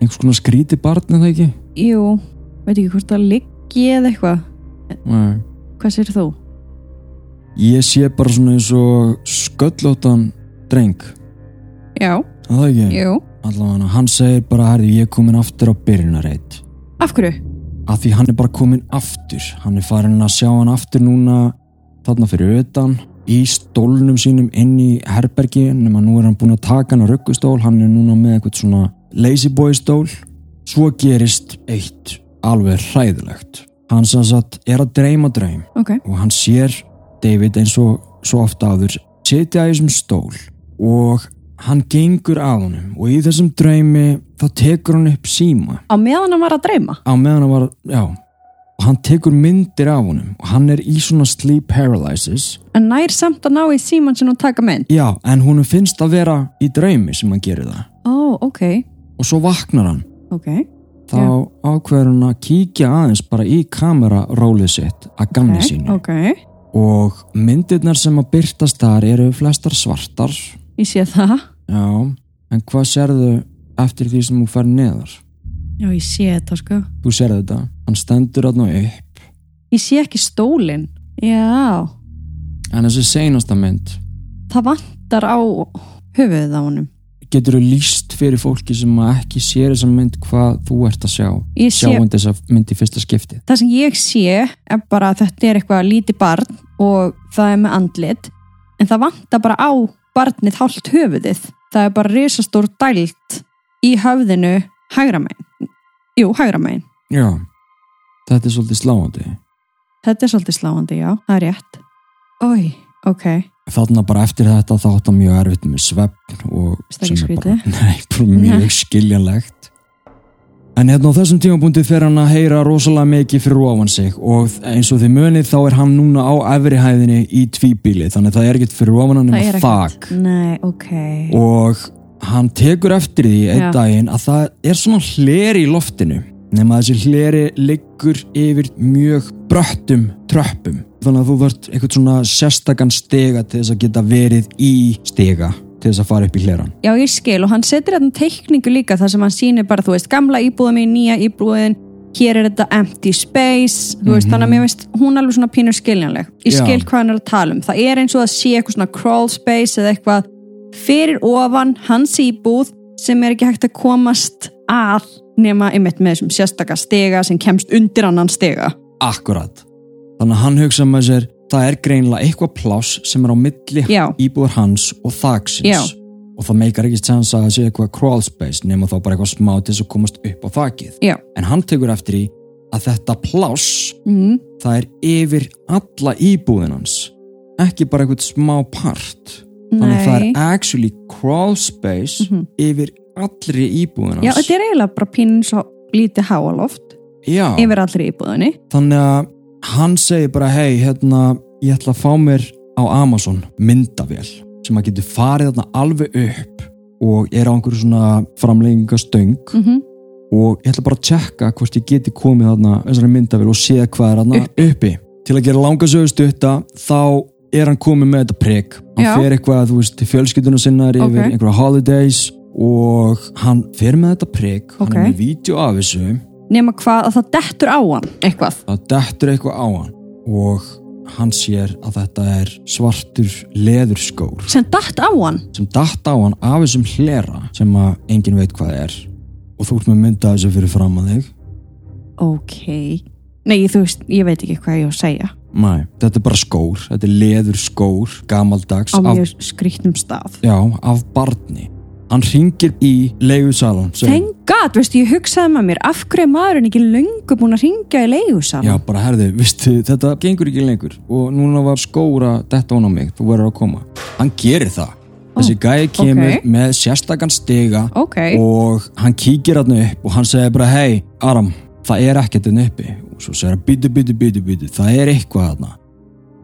einhvers konar skríti barn, er það ekki? Jú, veit ekki hvort það liggi eða eitthvað. Nei. Hvað sér þú? Ég sé bara svona eins og sköllóttan dreng, Já, er það ekki? jú. Allavega, hann segir bara, herði, ég er komin aftur á byrjunarreit Af hverju? Að því hann er bara komin aftur. Hann er farin að sjá hann aftur núna þarna fyrir utan í stólnum sínum inn í herbergi nema nú er hann búin að taka hann á ruggustól. Hann er núna með eitthvað svona lazy boy stól. Svo gerist eitt alveg hræðilegt. Hann sem sagt er að dreyma draum Ok, og hann sér David eins og svo ofta áður sitja í þessum stól og hann gengur að honum og í þessum draumi þá tekur hann upp síma. Á meðan hann var að dreyma. á meðan hann var, já. Og hann tekur myndir af honum og hann er í svona sleep paralysis. En nær samt að ná í síman sem hún taka mynd. já, en húnum finnst að vera í draumi sem hann gerir það. Ó, ok, og svo vaknar hann. Ok. þá ákveður hann að kíkja aðeins bara í kamerarólið sitt að gamni sínu. Ok, og myndirnar sem að byrtast þar eru flestar svartar ég sé það. já, en hvað sérðu eftir því sem þú fer neðar Já, ég sé þetta sko. þú sérðu þetta, hann stendur þarna upp Ég sé ekki stólinn. Já, en þessi seinasta mynd það vantar á höfuðið á honum. getur þú líst fyrir fólki sem ekki sér þessa mynd hvað þú ert að sjá Ég sé, sjáum þessa mynd í fyrsta skipti það sem ég sé er bara að þetta er eitthvað lítið barn og það er með andlit en það vantar bara á barnið hálft höfuðið. Það er bara risastór dælt í höfðinu hægra megin. Jú, hægra megin. já, þetta er svolítið sláandi Þetta er svolítið sláandi, já, það er rétt. Ói, ok. þarna bara eftir þetta þá hann mjög erfitt með svefn og skrítið? nei, bara mjög skiljanlegt en hérna á þessum tímapunkti fer hann að heyra rosalega mikið fyrir ofan sig og eins og þið munið þá er hann núna á efri hæðinni í tvíbíli þannig að það er ekkert fyrir ofan hann ekkert. þak Nei, ok. og hann tekur eftir því einn Já. daginn að það er svona hleri í loftinu nema þessi hleri liggur yfir mjög bröttum tröppum þannig að þú vart eitthvað svona sérstakann stega til þess að geta verið í stega til þess að fara upp í hleran Já, ég skil og hann setur hérna teikningu líka þar sem hann sýnir bara, þú veist, gamla íbúðum í nýja íbúðin, hér er þetta empty space, þú veist, Mhm. þannig að mér veist hún alveg svona pínur skiljanleg. Ég Já. skil hvað hann er að tala um. Það er eins og að sé eitthvað svona crawl space eða eitthvað fyrir ofan hans íbúð sem er ekki hægt að komast að nema einmitt með þessum sérstaka stega sem kemst undir annan stega. Akkurat þannig að hann hugsa með sér það er greinlega eitthvað pláss sem er á milli Já, íbúður hans og þaksins Já. og það meikar ekki sens að það sé eitthvað crawl space nema þá bara eitthvað smá til þess að komast upp á þakið já. en hann tekur eftir í að þetta pláss Mm. það er yfir alla íbúðin hans ekki bara eitthvað smá part þannig að það Nei. er actually crawl space Mhm. yfir allri íbúðin Já, hans þetta er eiginlega bara pínur svo lítið háaloft Já. yfir allri íbúðinni. þannig að hann segir bara hei, hérna, ég ætla að fá mér á Amazon myndavél sem að getur farið þarna alveg upp og er á einhverju svona framleggingastöng Mm og ég ætla bara að tjekka hvort ég geti komið þarna þessari myndavél og séð hvað er þarna uppi. Til að gera langa sögustutta þá er hann komið með þetta prigg. Hann Já. fer eitthvað, þú veist, til fjölskylduna sinnar yfir Ok. einhverja holidays og hann fer með þetta prigg Ok. hann er með vídeo af þessu nema hvað að það dettur á hann eitthvað. Það dettur eitthvað á hann og hann sér að þetta er svartur leðurskór. Sem datt á hann? Sem datt á hann af þessum hlera sem að enginn veit hvað er. Og þú ert með mynda þessu fyrir fram að þig. Ok. Nei þú veist, ég veit ekki hvað ég á að segja. Nei, þetta er bara skór, þetta er leðurskór gamaldags á af, mjög skrýtnum stað. Já, af barni hann ringir í Thank God, veistu, ég hugsaði með mér af hverju er maðurinn ekki löngu búin að ringja í leigusal já, bara herði, vistu, þetta gengur ekki lengur og núna var skóra detta hún á mig, þú verður að koma. Hann gerir það, þessi gæði kemur ok. með sérstakann stiga ok, og hann kíkir hann upp og hann segir bara hei Aram, það er ekkert hann uppi. Og svo segir hann byttu, byttu, byttu, byttu það er eitthvað þarna.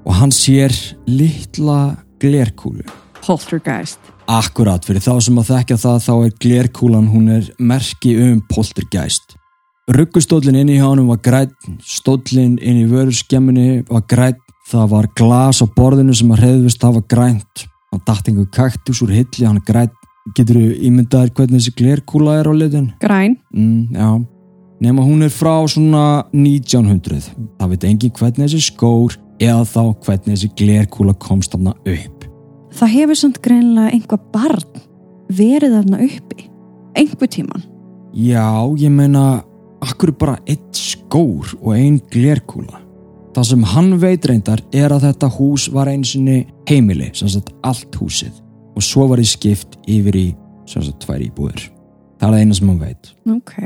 Og hann sér litla glerkúlu. Poltergeist akkurat, fyrir þá sem að þekkja það þá er glerkúlan, hún er merki um poltergeist. Ruggustóllin inn í hjá honum var grætt stóllin inn í vöruskemmunni var grætt, það var glas á borðinu sem að reyðvist, það var grænt. Hann datt einhver kaktus úr hilli, hann grætt getur þú ímyndaðir hvernig þessi glerkúla er á litin? græn, Mm, já, nema hún er frá svona 1900 það veit engin hvernig þessi skór eða þá hvernig þessi glerkúla komst þarna upp það hefur samt greinlega einhvað barn verið þarna uppi einhver tíman já, ég meina akkur bara eitt skór og ein glerkúla? Það sem hann veit reyndar er að þetta hús var einu sinni heimili sem sagt allt húsið. Og svo var í skipt yfir í sem sagt tvær íbúður það er það eina sem hann veit. Ok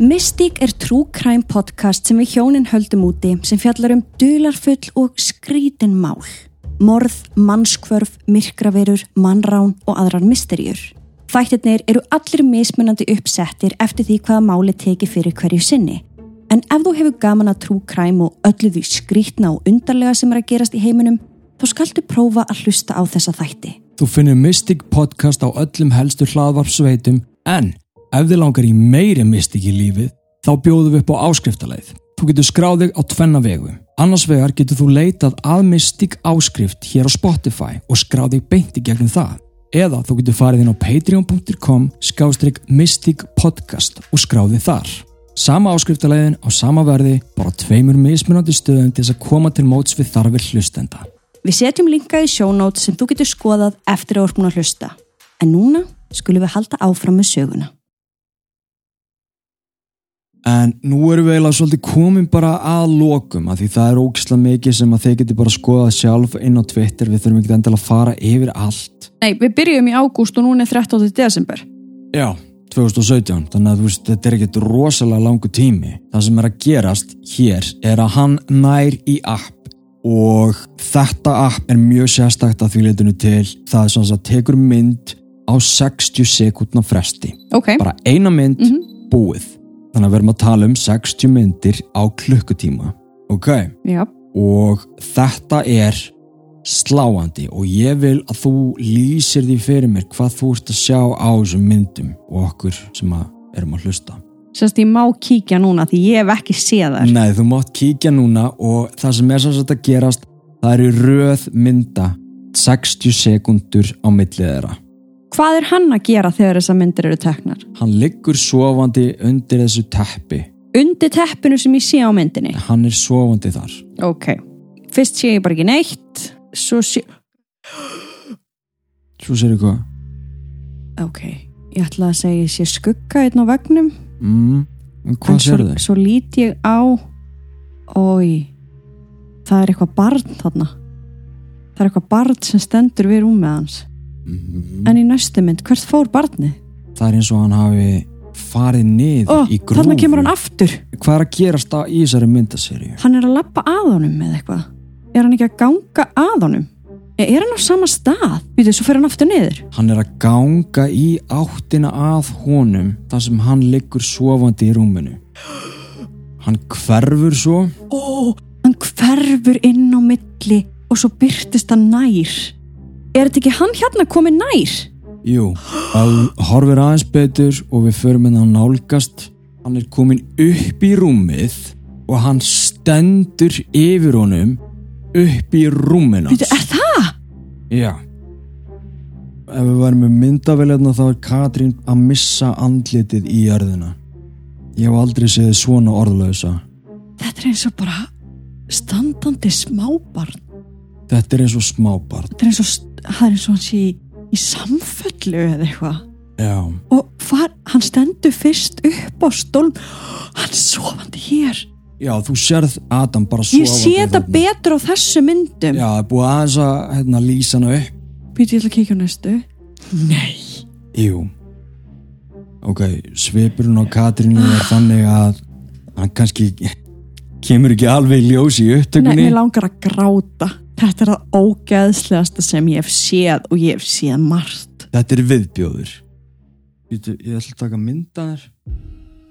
Mystík er true crime podcast sem við hjónin höldum úti sem fjallar um dularfull og skrítin mál. Morð, mannskvörf, myrkraverur, mannrán og aðrar misterjur. Þættirnir eru allir mismunandi uppsettir eftir því hvaða máli teki fyrir hverju sinni. En ef þú hefur gaman að true crime og öllu því skrítna og undarlega sem er að gerast í heiminum, þá skaltu prófa að hlusta á þessa þætti. Þú finnir Mystic podcast á öllum helstu hlaðvarpsveitum en ef þið langar í meiri Mystic í lífið þá bjóðum við upp á áskriftarleið. Þú getur skráðið á tvenna vegu. Annars vegar getur þú leitað að Mystic áskrift hér á Spotify og skráðið beint í gegnum það. Eða þú getur farið inn á patreon.com skástrygg Mystic podcast og skráðið þar. Sama áskriftarleiðin á sama verði, bara tveimur mismunandi stöðum til þess að koma til móts við þarfir hlustenda. Við setjum linka í sjónót sem þú getur skoðað eftir að orkun að hlusta. En núna skulum við halda áfram með söguna. En nú erum við eiginlega svolítið komin bara að lokum að því það er ógislega mikið sem að þeir geti bara skoðað sjálf inn á Twitter, við þurfum ekki endilega að fara yfir allt. Nei, við byrjum í ágúst og núna er 13. desember. Já, 2017, þannig að þú veist, þetta er ekkert rosalega langu tími. Það sem er að gerast hér er að hann nær í app og þetta app er mjög sérstakt að því leitinu til það er svona að tekur mynd á 60 sekundna fresti. Ok, Bara eina mynd, búið. Þannig að við erum að tala um 60 myndir á klukkutíma. Ok? já. og þetta er sláandi og ég vil að þú lýsir því fyrir mér hvað þú ert að sjá á þessum myndum og okkur sem að erum að hlusta. Sérst ég má kíkja núna því ég hef ekki séð þær. Nei, þú mátt kíkja núna og það sem er svo að gerast, það eru röð mynda 60 sekundur á millið þeirra. Hvað er hann að gera þegar þessar myndir eru teknar? Hann liggur sofandi undir þessu teppi. Undir teppinu sem ég sé á myndinni. Hann er sofandi þar. Ok, fyrst sé ég bara ekki neitt, svo sé... Svo sér ég hvað? Ok, ég ætla að segja ég sé skugga einn á vegnum. Mm, en hvað sér þau? svo lít ég á Ói Það er eitthvað barn þarna Það er eitthvað barn sem stendur við rúmið hans Mm, En í næstu mynd, hvert fór barnið? það er eins og hann hafi farið niður Ó, í grúfu. þarna kemur hann aftur Hvað er að gerast á í þessari myndaseríu? Hann er að lappa að honum með eitthvað Er hann ekki að ganga að honum? E, Er hann á sama stað? Býtu, svo fer hann aftur niður Hann er að ganga í áttina að honum þar sem hann liggur sofandi í rúminu. Hann hverfur svo Ó, hann hverfur inn á milli og svo byrtist hann nær Er þetta ekki hann hérna komið nær? Jú, að horfir aðeins betur og við förum henni að nálgast hann er komin upp í rúmið og hann stendur yfir honum upp í rúminu Býtu, er það? Já ef við værum með myndaveljarna þá er Katrín að missa andlitið í jörðina ég hef aldrei séð svona orðlösa Þetta er eins og bara standandi smábarn. þetta er eins og smábarn Þetta er eins og, það er eins og hann sé í, í samfellu eða eitthvað. Og hvar, hann stendur fyrst upp á stólm, hann er sofandi hér. já, þú sérð Adam bara Ég sofandi sé þetta þarna. betur á þessu myndum. já, það er búið aðeins að hérna, lýsa hana upp Býtu ég ætla að kíkja á næstu. Nei. jú ok, svipurinn á Katrínu er þannig að hann kannski kemur ekki alveg í ljós í Nei, upptökunni mér langar að gráta. Þetta er það ógeðslegasta sem ég hef séð og ég hef séð margt. Þetta er viðbjóður Ég, ég ætla að taka mynda þér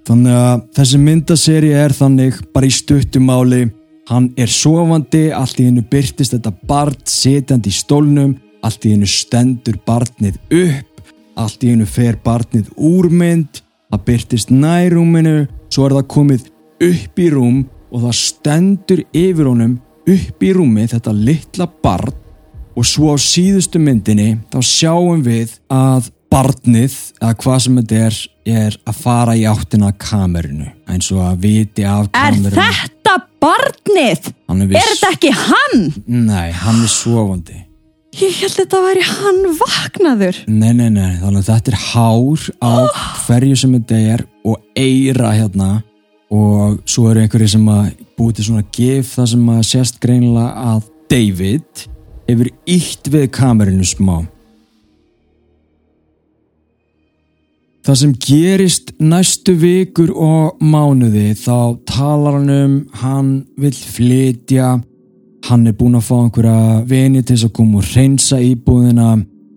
Þannig að þessi myndaseri er þannig bara í stuttumáli Hann er sofandi, allt í hennu byrtist þetta barn sitjandi í stólnum Allt í hennu stendur barnið upp Allt í hennu fer barnið úr mynd Það byrtist nærúminu Svo er það komið upp í rúm Og það stendur yfir honum upp í rúmi þetta litla barn og svo á síðustu myndinni þá sjáum við að barnið, eða hvað sem þetta er er að fara í áttina kamerinu, eins og að viti af Er kamerinu þetta barnið? Er Er viss, þetta ekki hann? nei, hann er sofandi Ég held að þetta væri hann vaknaður. nei, nei, nei, þannig að þetta er hár á hverju sem þetta er og eira hérna og svo eru einhverju sem að búið til svona gif það sem að sést greinilega að David hefur ítt við kamerinu smá. Það sem gerist næstu vikur og mánuði þá talar hann um hann vill flytja hann er búinn að fá einhverja vini til þess að koma og reynsa íbúðina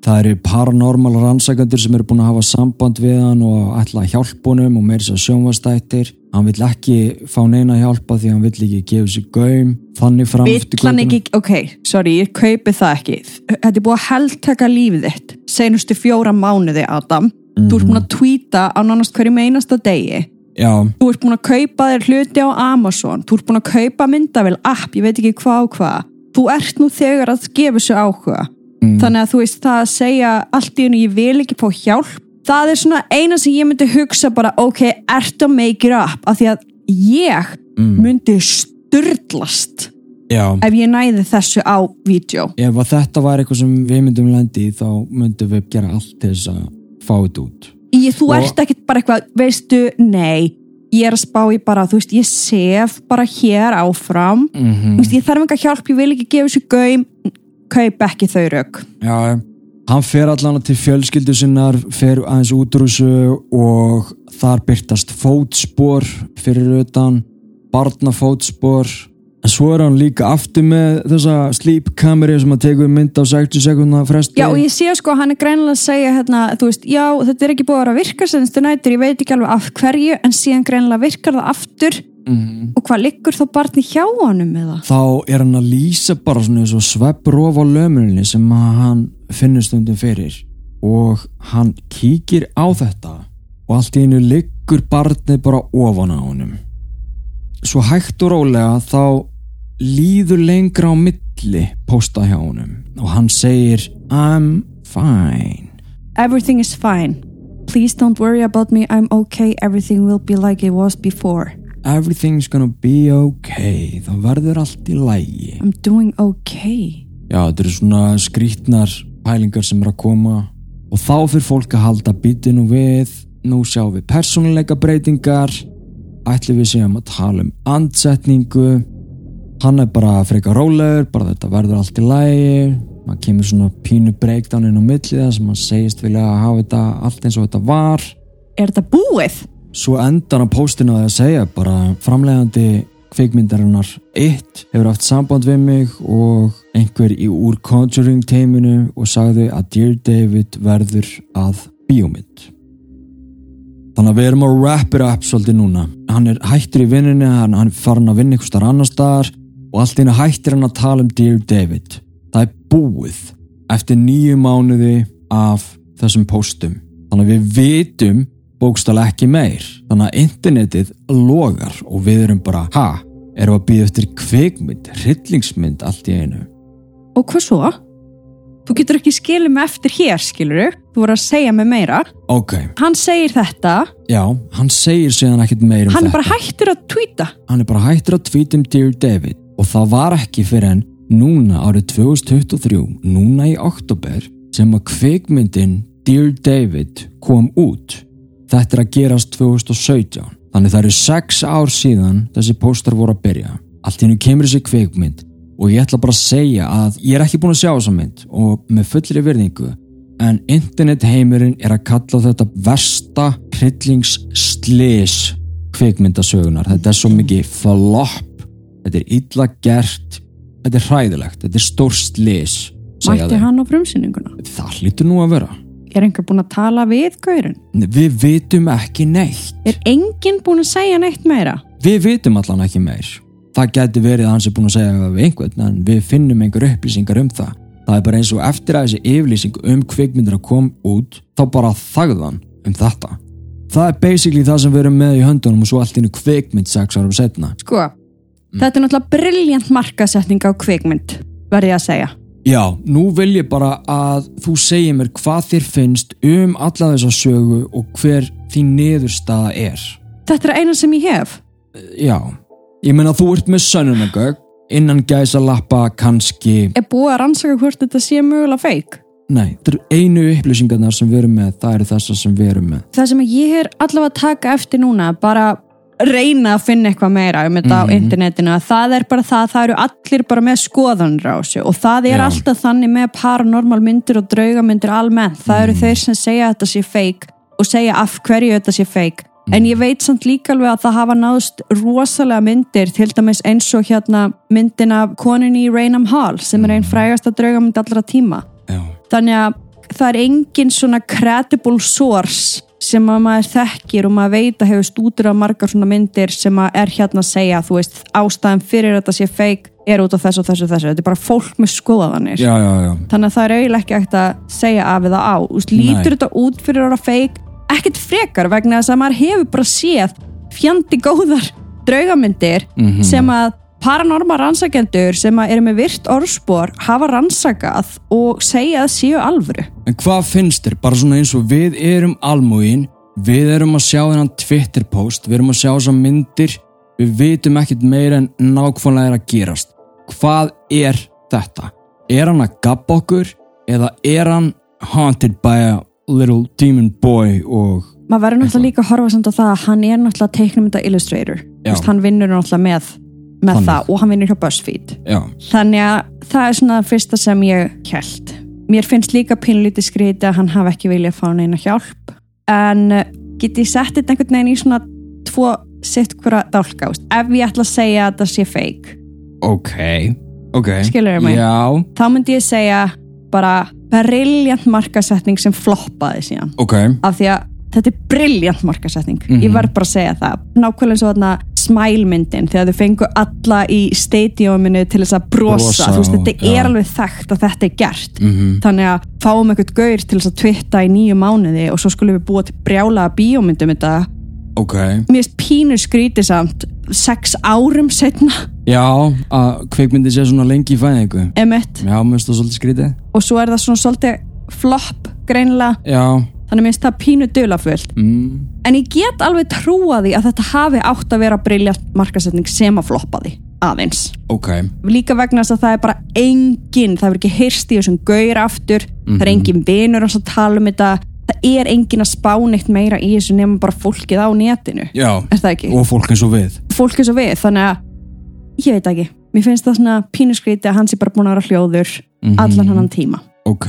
það eru paranormal rannsakandur sem eru búin að hafa samband við hann og ætla að hjálpa honum og meira svo sjónvastættir hann vill ekki fá neina hjálpa því hann vill ekki gefa sér gaum þannig fram eftir ekki, ok, sorry, ég kaupi það ekki. Þetta er búið að heldtaka lífið þitt. Seinustu fjóra mánuði, Adam. Þú ert búin að tweeta á nánast hverju einasta degi. Já, Þú ert búin að kaupa þér hluti á Amazon. Þú ert búin að kaupa myndavel app, ég veit ekki hvað og hvað. Þú ert nú þegar að gefa sér áhuga. Þannig að þú veist það að segja allt í hennu ég vil ekki fá hjálp. Það er svona eina sem ég myndi hugsa bara, ok, ert að make it up. Af því að ég myndi styrlast já ef ég næði þessu á vídeo. ef þetta var eitthvað sem við myndum lendi í þá myndum við gera allt þess að fá þetta út Ég, þú Og- ert ekkit bara eitthvað, veistu, nei, ég er að spá í bara, þú veist, ég sef bara hér áfram, mm þú veist, ég þarf enga hjálp, ég vil ekki gefa þessu gaum, kaup ekki þau rauk. Já, hann fer allan til fjölskyldu sinnar, fer aðeins útrúsu og þar byrtast fótspor fyrir utan, barnafótspor. En svo er hann líka aftur með þessa sleep kameri sem að teku mynd á 60 sekundna fresti. Já, og ég sé sko, hann er greinilega að segja, hérna, þú veist, já, þetta er ekki búið að vera að virka senstu nætur, ég veit ekki alveg af hverju, en síðan greinilega virkar það aftur Mhm. og hvað liggur þá barni hjá honum með það? þá er hann að lýsa bara svona eins og sveppróf á lömuninni sem hann finnur stundum fyrir og hann kíkir á þetta og allt í einu liggur barnið bara ofan á honum svo hægt og rólega þá líður lengra á milli pósta hjá honum og hann segir I'm fine Everything is fine. Please don't worry about me, I'm okay, everything will be like it was before. Everything's gonna be okay það verður allt í lægi I'm doing okay. Já, þetta eru svona skrítnar pælingar sem er að koma. Og þá fyrir fólk að halda bitinu við. Nú sjáum við persónuleika breytingar. Ætlum við séum að tala um andsetningu. Hann er bara frekar rólegur bara þetta verður allt í lægi maður kemur svona pínu breakdown inn á milliða sem maður segist vilja að hafa þetta allt eins og þetta var. Er þetta búið? Svo endan á póstinu að segja bara framlegandi kvikmyndarinnar It hefur haft samband við mig og einhver í úr Conjuring teiminu og sagði að Dear David verður að bíómynd. Þannig að við erum að wrap it up svolítið núna. Hann er hættur í vinnunni, hann, hann farin að vinna einhver starf annar staðar og allt henni hættir hann að tala um Dear David. Það er búið eftir nýju mánuði af þessum póstum. Þannig að við vitum bókstala ekki meir. Þannig að internetið logar og við erum bara, ha, erum að býða eftir kvikmynd, hryllingsmynd allt í einu. Og hvað svo? þú getur ekki skilið mig eftir hér skilur þú voru að segja mig meira. Ok, hann segir þetta, já, hann segir síðan ekkit meir um hann er þetta. bara hættur að tweeta. Hann er bara hættur að tweeta um Dear David. Og það var ekki fyrir en núna árið 2023, núna í oktober sem að kvikmyndin Dear David kom út þetta er að gerast 2017 þannig það eru sex ár síðan þessi póstar voru að byrja. Allt hennu kemur þessi kvikmynd og ég ætla bara að segja að ég er ekki búin að sjá þessa mynd og með fullri virðingu en internet heimurinn er að kalla þetta versta hryllingsslis kvikmyndasögunar þetta er svo mikið flop þetta er illa gert þetta er hræðilegt, þetta er stór slis mætti hann á frumsýninguna? Það hlýtur nú að vera er einhver búin að tala við gaurin við vitum ekki neitt. Er enginn búin að segja neitt meira? Við vitum allan ekki meir. Það geti verið að hann sé búin að segja við einhvern en við finnum einhver upplýsingar um það. Það er bara eins og eftir að þessi yfirlýsing um kvikmyndir að kom út þá bara þagðan um þetta. Það er basically það sem við erum með í höndunum og svo allt innu kvikmynd sex árum setna sko, þetta er náttúrulega brilljant markasetning á kvikmynd verði ég að segja já, nú vil ég bara að þú segir mér hvað þér finnst um alla þessa sögu og hver þín niðurstaða er. Þetta er eina sem ég hef. Já, ég meina þú ert með sönnunagögg innan gæsa lappa kannski. Er búið að rannsaka hvort þetta sé mögulega feik Nei, þetta eru einu upplýsingarnar sem við erum með, það eru þessar sem við erum með. það sem ég er allavega að taka eftir núna bara reyna að finna eitthvað meira um þetta á Mhm. internetinu að það er bara það, það eru allir bara með skoðanir á þessu og það er Já. alltaf þannig með paranormal myndir og draugamyndir almennt, það Mhm. eru þeir sem segja að þetta sé feik og segja af hverju þetta sé feik en ég veit samt líka alveg að það hafa náðust rosalega myndir, til dæmis eins og hérna myndin af koninni í Raynham Hall sem er einn frægasta draugamynd allra tíma Já. þannig að það er engin svona credible source sem að maður þekkir og maður veit að hefur stútur af margar svona myndir sem að er hérna að segja þú veist, ástæðan fyrir þetta sé feik er út af þessu og þessu og þessu, þetta er bara fólk með skoðanir Já, já, já. þannig að það er eiginlega ekki ekkert að segja af eða á Úst, lítur Nei. þetta út fyrir að vera feik ekkert frekar vegna þess að maður hefur bara séð fjandi góðar draugamyndir Mhm. sem að paranorma rannsakendur sem eru með virt orðspor hafa rannsakað og segja að séu alvöru En hvað finnst þér? Bara svona eins og við erum almúin, við erum að sjá þennan Twitter-post, við erum að sjá þessar myndir, við vitum ekkit meira en nákvæmlega er að gerast. Hvað er þetta? Er hann að gabba okkur eða er hann haunted by a little demon boy og... maður verður náttúrulega líka að horfa samt á það að hann er náttúrulega teiknumynda illustrator Já. Vist, hann vinnur náttúrulega með, með Þannig. það og hann vinnur hjá BuzzFeed Já, þannig að það er svona það fyrsta sem ég held mér finnst líka pínlítið skrítið að hann hafi ekki viljað fá neina hjálp en eh, get ég sett þetta einhvern veginn í svona tvo sitt hverja dálka úst. ef ég ætla að segja að það sé fake ok, ok. Skilurðu mig? Já, þá myndi ég segja bara briljant markasetning sem floppaði síðan ok. af því að þetta er briljant markasetning Mhm. ég verð bara að segja það nákvæmlega eins og þarna smælmyndin þegar þau fengu alla í stadiuminu til þess að brosa, Brosa þú veist, þetta já. er alveg þekkt að þetta er gert Mm þannig að fáum eitthvað gaur til þess að twitta í nýju mánuði og svo skulum við búa til brjálaða bíómyndum þetta Ok. mér finnst pínu skrítið samt sex árum setna Já, að kveikmyndi sé svona lengi í fæðingu. emitt Já, mér finnst það svolítið skrítið. og svo er það svona svolítið flopp greinilega, Já, þannig mér finnst það pínu dulafullt mm, en ég get alveg trúa því að þetta hafi átt að vera briljant markasetning sem að floppa því aðeins ok. líka vegna þess að það er bara engin það er ekki heyrst í þessum gaur aftur það er Mhm. engin vinur að tala um þetta það er engin að spá neitt meira í þessu nema bara fólkið á netinu Já, er það ekki? og fólk eins og við. fólk er svo við, þannig að ég veit ekki, mér finnst það svona pínuskríti að hann sé bara búin að vera hljóður Mhm. allan hann tíma Ok.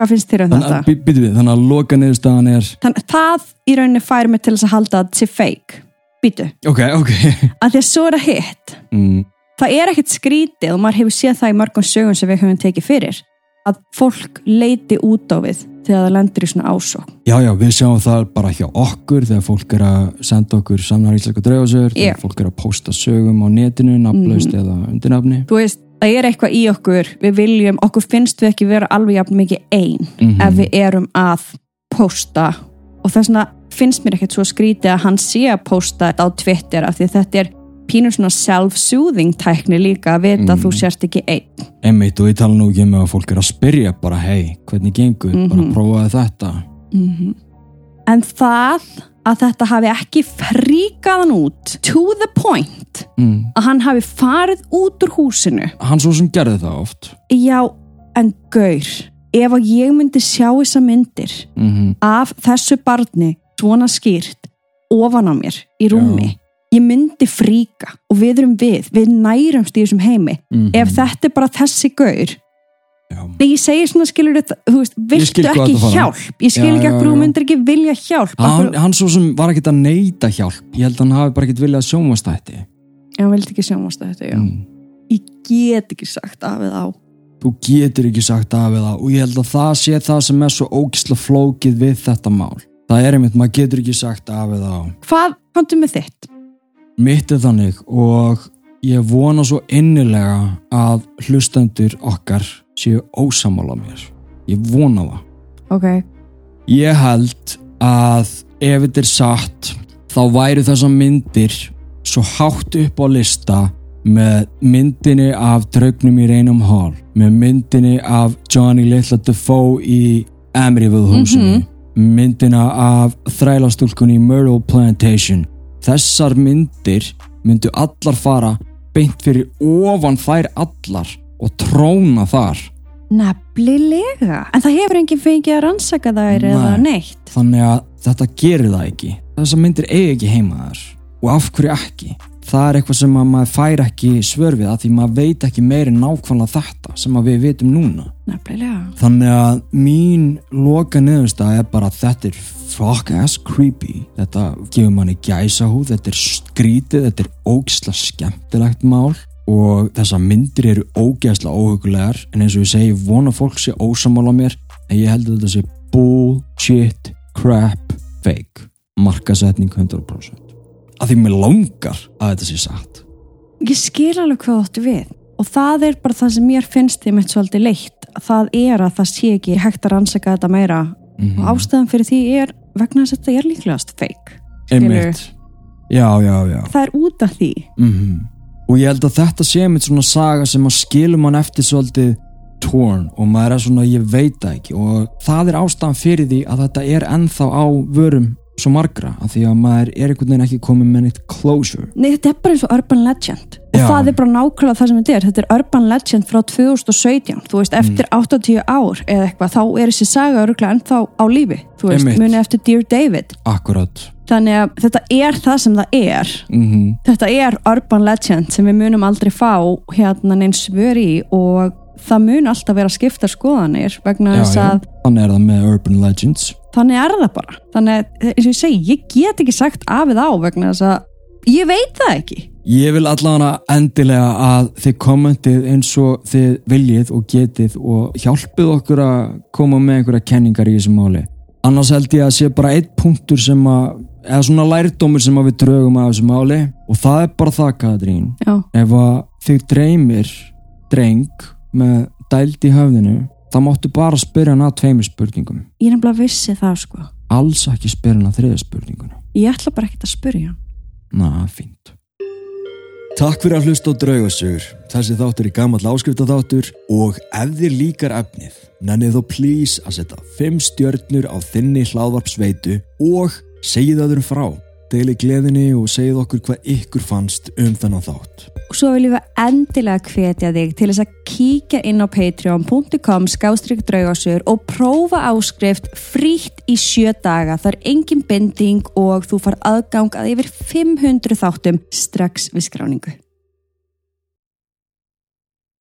hvað finnst þér um Þannig þetta? býtum við, þannig að loka niðurstaðan er... Þannig að það í rauninni fær mig til þess að halda að þetta sé fake býtu, Ok, ok. að því að svo er að hitt Mm, það er ekkert skrítið og maður hefur séð það í mörgum sögum sem við höfum tekið fyrir að fólk leiti út á við þegar það lendur í svona ásók já, já, við sjáum það bara hjá okkur þegar fólk er að senda okkur samnar íslenska draugasögur, Já. þegar fólk er að posta sögum á netinu, nafnlaust eða undirnafni. þú veist, það er eitthvað í okkur við viljum, okkur finnst við ekki vera alveg jafn mikið ein Mhm. ef við erum að posta og þess vegna finnst mér ekkert svo skrítið að hann sé að posta á Twitter af því þetta er pínur svona self-soothing tækni líka að vita að þú Mm. sért ekki einn Einmitt og ég tala nú ekki um að fólk er að spyrja bara hei, hvernig gengur, bara Mhm. prófaði þetta Mhm. En það að þetta hafi ekki fríkaðan út to the point mm. að hann hafi farið út úr húsinu Hann svo sem gerði það oft Já, en gaur ef að ég myndi sjá þessa myndir mm af þessu barni svona skýrt ofan á mér í rúmi ég myndi fríka og við erum við við nærumst í þessum heimi -hmm. ef þetta er bara þessi gaur Já. Þegar ég segi svona skilur þetta þú veist, viltu ekki hjálp? Ég skil Já, ekki já, að þú myndir ekki vilja hjálp. Hann, Akkur, hann svo sem var ekkert að neyta hjálp. Ég held að hann hafi bara ekkert viljað sjónvastætti já, hann vildi ekki sjónast þetta já. mm. ég get ekki sagt af við á. Þú getur ekki sagt af við það og ég held að það sé það sem er svo ógisla flókið við þetta mál. Það er einmitt, maður getur ekki sagt af við það hvað komdu með þitt? mitt er þannig og ég vona svo innilega að hlustendur okkar séu ósamála mér. Ég vona það. Ok, ég held að ef þetta er satt þá væri þessa myndir svo hátt upp á lista með myndinni af draugnum í Rainham Hall með myndinni af Johnny Little Defoe í Emeryville húsinu myndina af þrælastúlkunni í Myrtle Plantation. Þessar myndir myndu allar fara beint fyrir ofan þær allar og tróna þar. Nefnilega. En það hefur enginn fengið að rannsaka þær eða Nei. neitt? Þannig að þetta gerir það ekki. Þessar myndir eigi ekki heima þar. Og af hverju ekki? Það er eitthvað sem að maður fær ekki svör við að því maður veit ekki meiri nákvæmlega þetta sem að við vitum núna. Nefnilega. Þannig að mín loka niðurstað er bara að þetta er fuck ass creepy. Þetta gefur manni gæsa húð þetta er skrítið, þetta er ógisla skemmtilegt mál og þessar myndir eru ógeðslega óhugulegar en eins og ég segi, vona fólk sé ósamála mér en ég held að þetta sé bullshit, crap, fake. Markasetning 100% að því mér langar að þetta sé satt. Ég skil alveg hvað áttu við og það er bara það sem mér finnst þeim eitt svolítið leitt. Það er að það sé ekki hægt að rannsaka þetta meira. Mm og ástæðan fyrir því er vegna þess að þetta er líklegast fake einmitt. Já, já, já. Það er út af því. Mm og ég held að þetta sé mitt svona saga sem að skilum mann eftir svolítið torn og maður er svona ég veit það ekki. Og það er ástæðan fyrir því að þetta er ennþá á vörum svo margra af því að maður er einhvern veginn ekki komið með neitt closure. Nei, þetta er bara eins og urban legend. Og Já. það er bara nákvæmlega það sem þetta er. Þetta er urban legend frá 2017 þú veist, eftir Mm. 80 ár eða eitthvað, þá er þessi saga öruglega ennþá á lífi. Þú veist, Einmitt. muni eftir Dear David. Akkurat. Þannig að þetta er það sem það er. Mm þetta er urban legend sem við munum aldrei fá hérna neins svör í og það mun alltaf vera skipta skoðanir vegna þess að þannig er það með Urban Legends þannig er það bara þannig að eins og ég segi, ég get ekki sagt af eða á vegna þess að ég veit það ekki Ég vil allavega endilega að þið kommentið eins og þið viljið og getið og hjálpið okkur að koma með einhverja kenningar í þessu máli. Annars held ég að sé bara eitt punktur sem að, eða svona lærdómur sem við drögum af þessu máli og það er bara það, Katrín. já, Ef að þið dreymir dreng með dæld í höfðinu, þá máttu bara spyrja hann að tveimur spurningum. ég er nefnilega vissi það sko Alls ekki spyrja hann að þriða spurningunum. ég ætla bara ekkert að spyrja Na, fínt. Takk fyrir að hlusta á draugasögur. Þessi þáttur er gammal áskriftaþáttur og ef þér líkar efnið, nennið þó please að setja 5 stjörnur á þinni hlaðvarpsveitu og segið öðrum frá. Deili gleðinni og segið okkur hvað ykkur fannst um þennan þátt. og svo viljum við endilega hvetja þig til þess að kíkja inn á patreon.com skástrík draugasögur og prófa áskrift frítt í sjö daga það er engin binding og þú far aðgang að yfir 500 þáttum strax við skráningu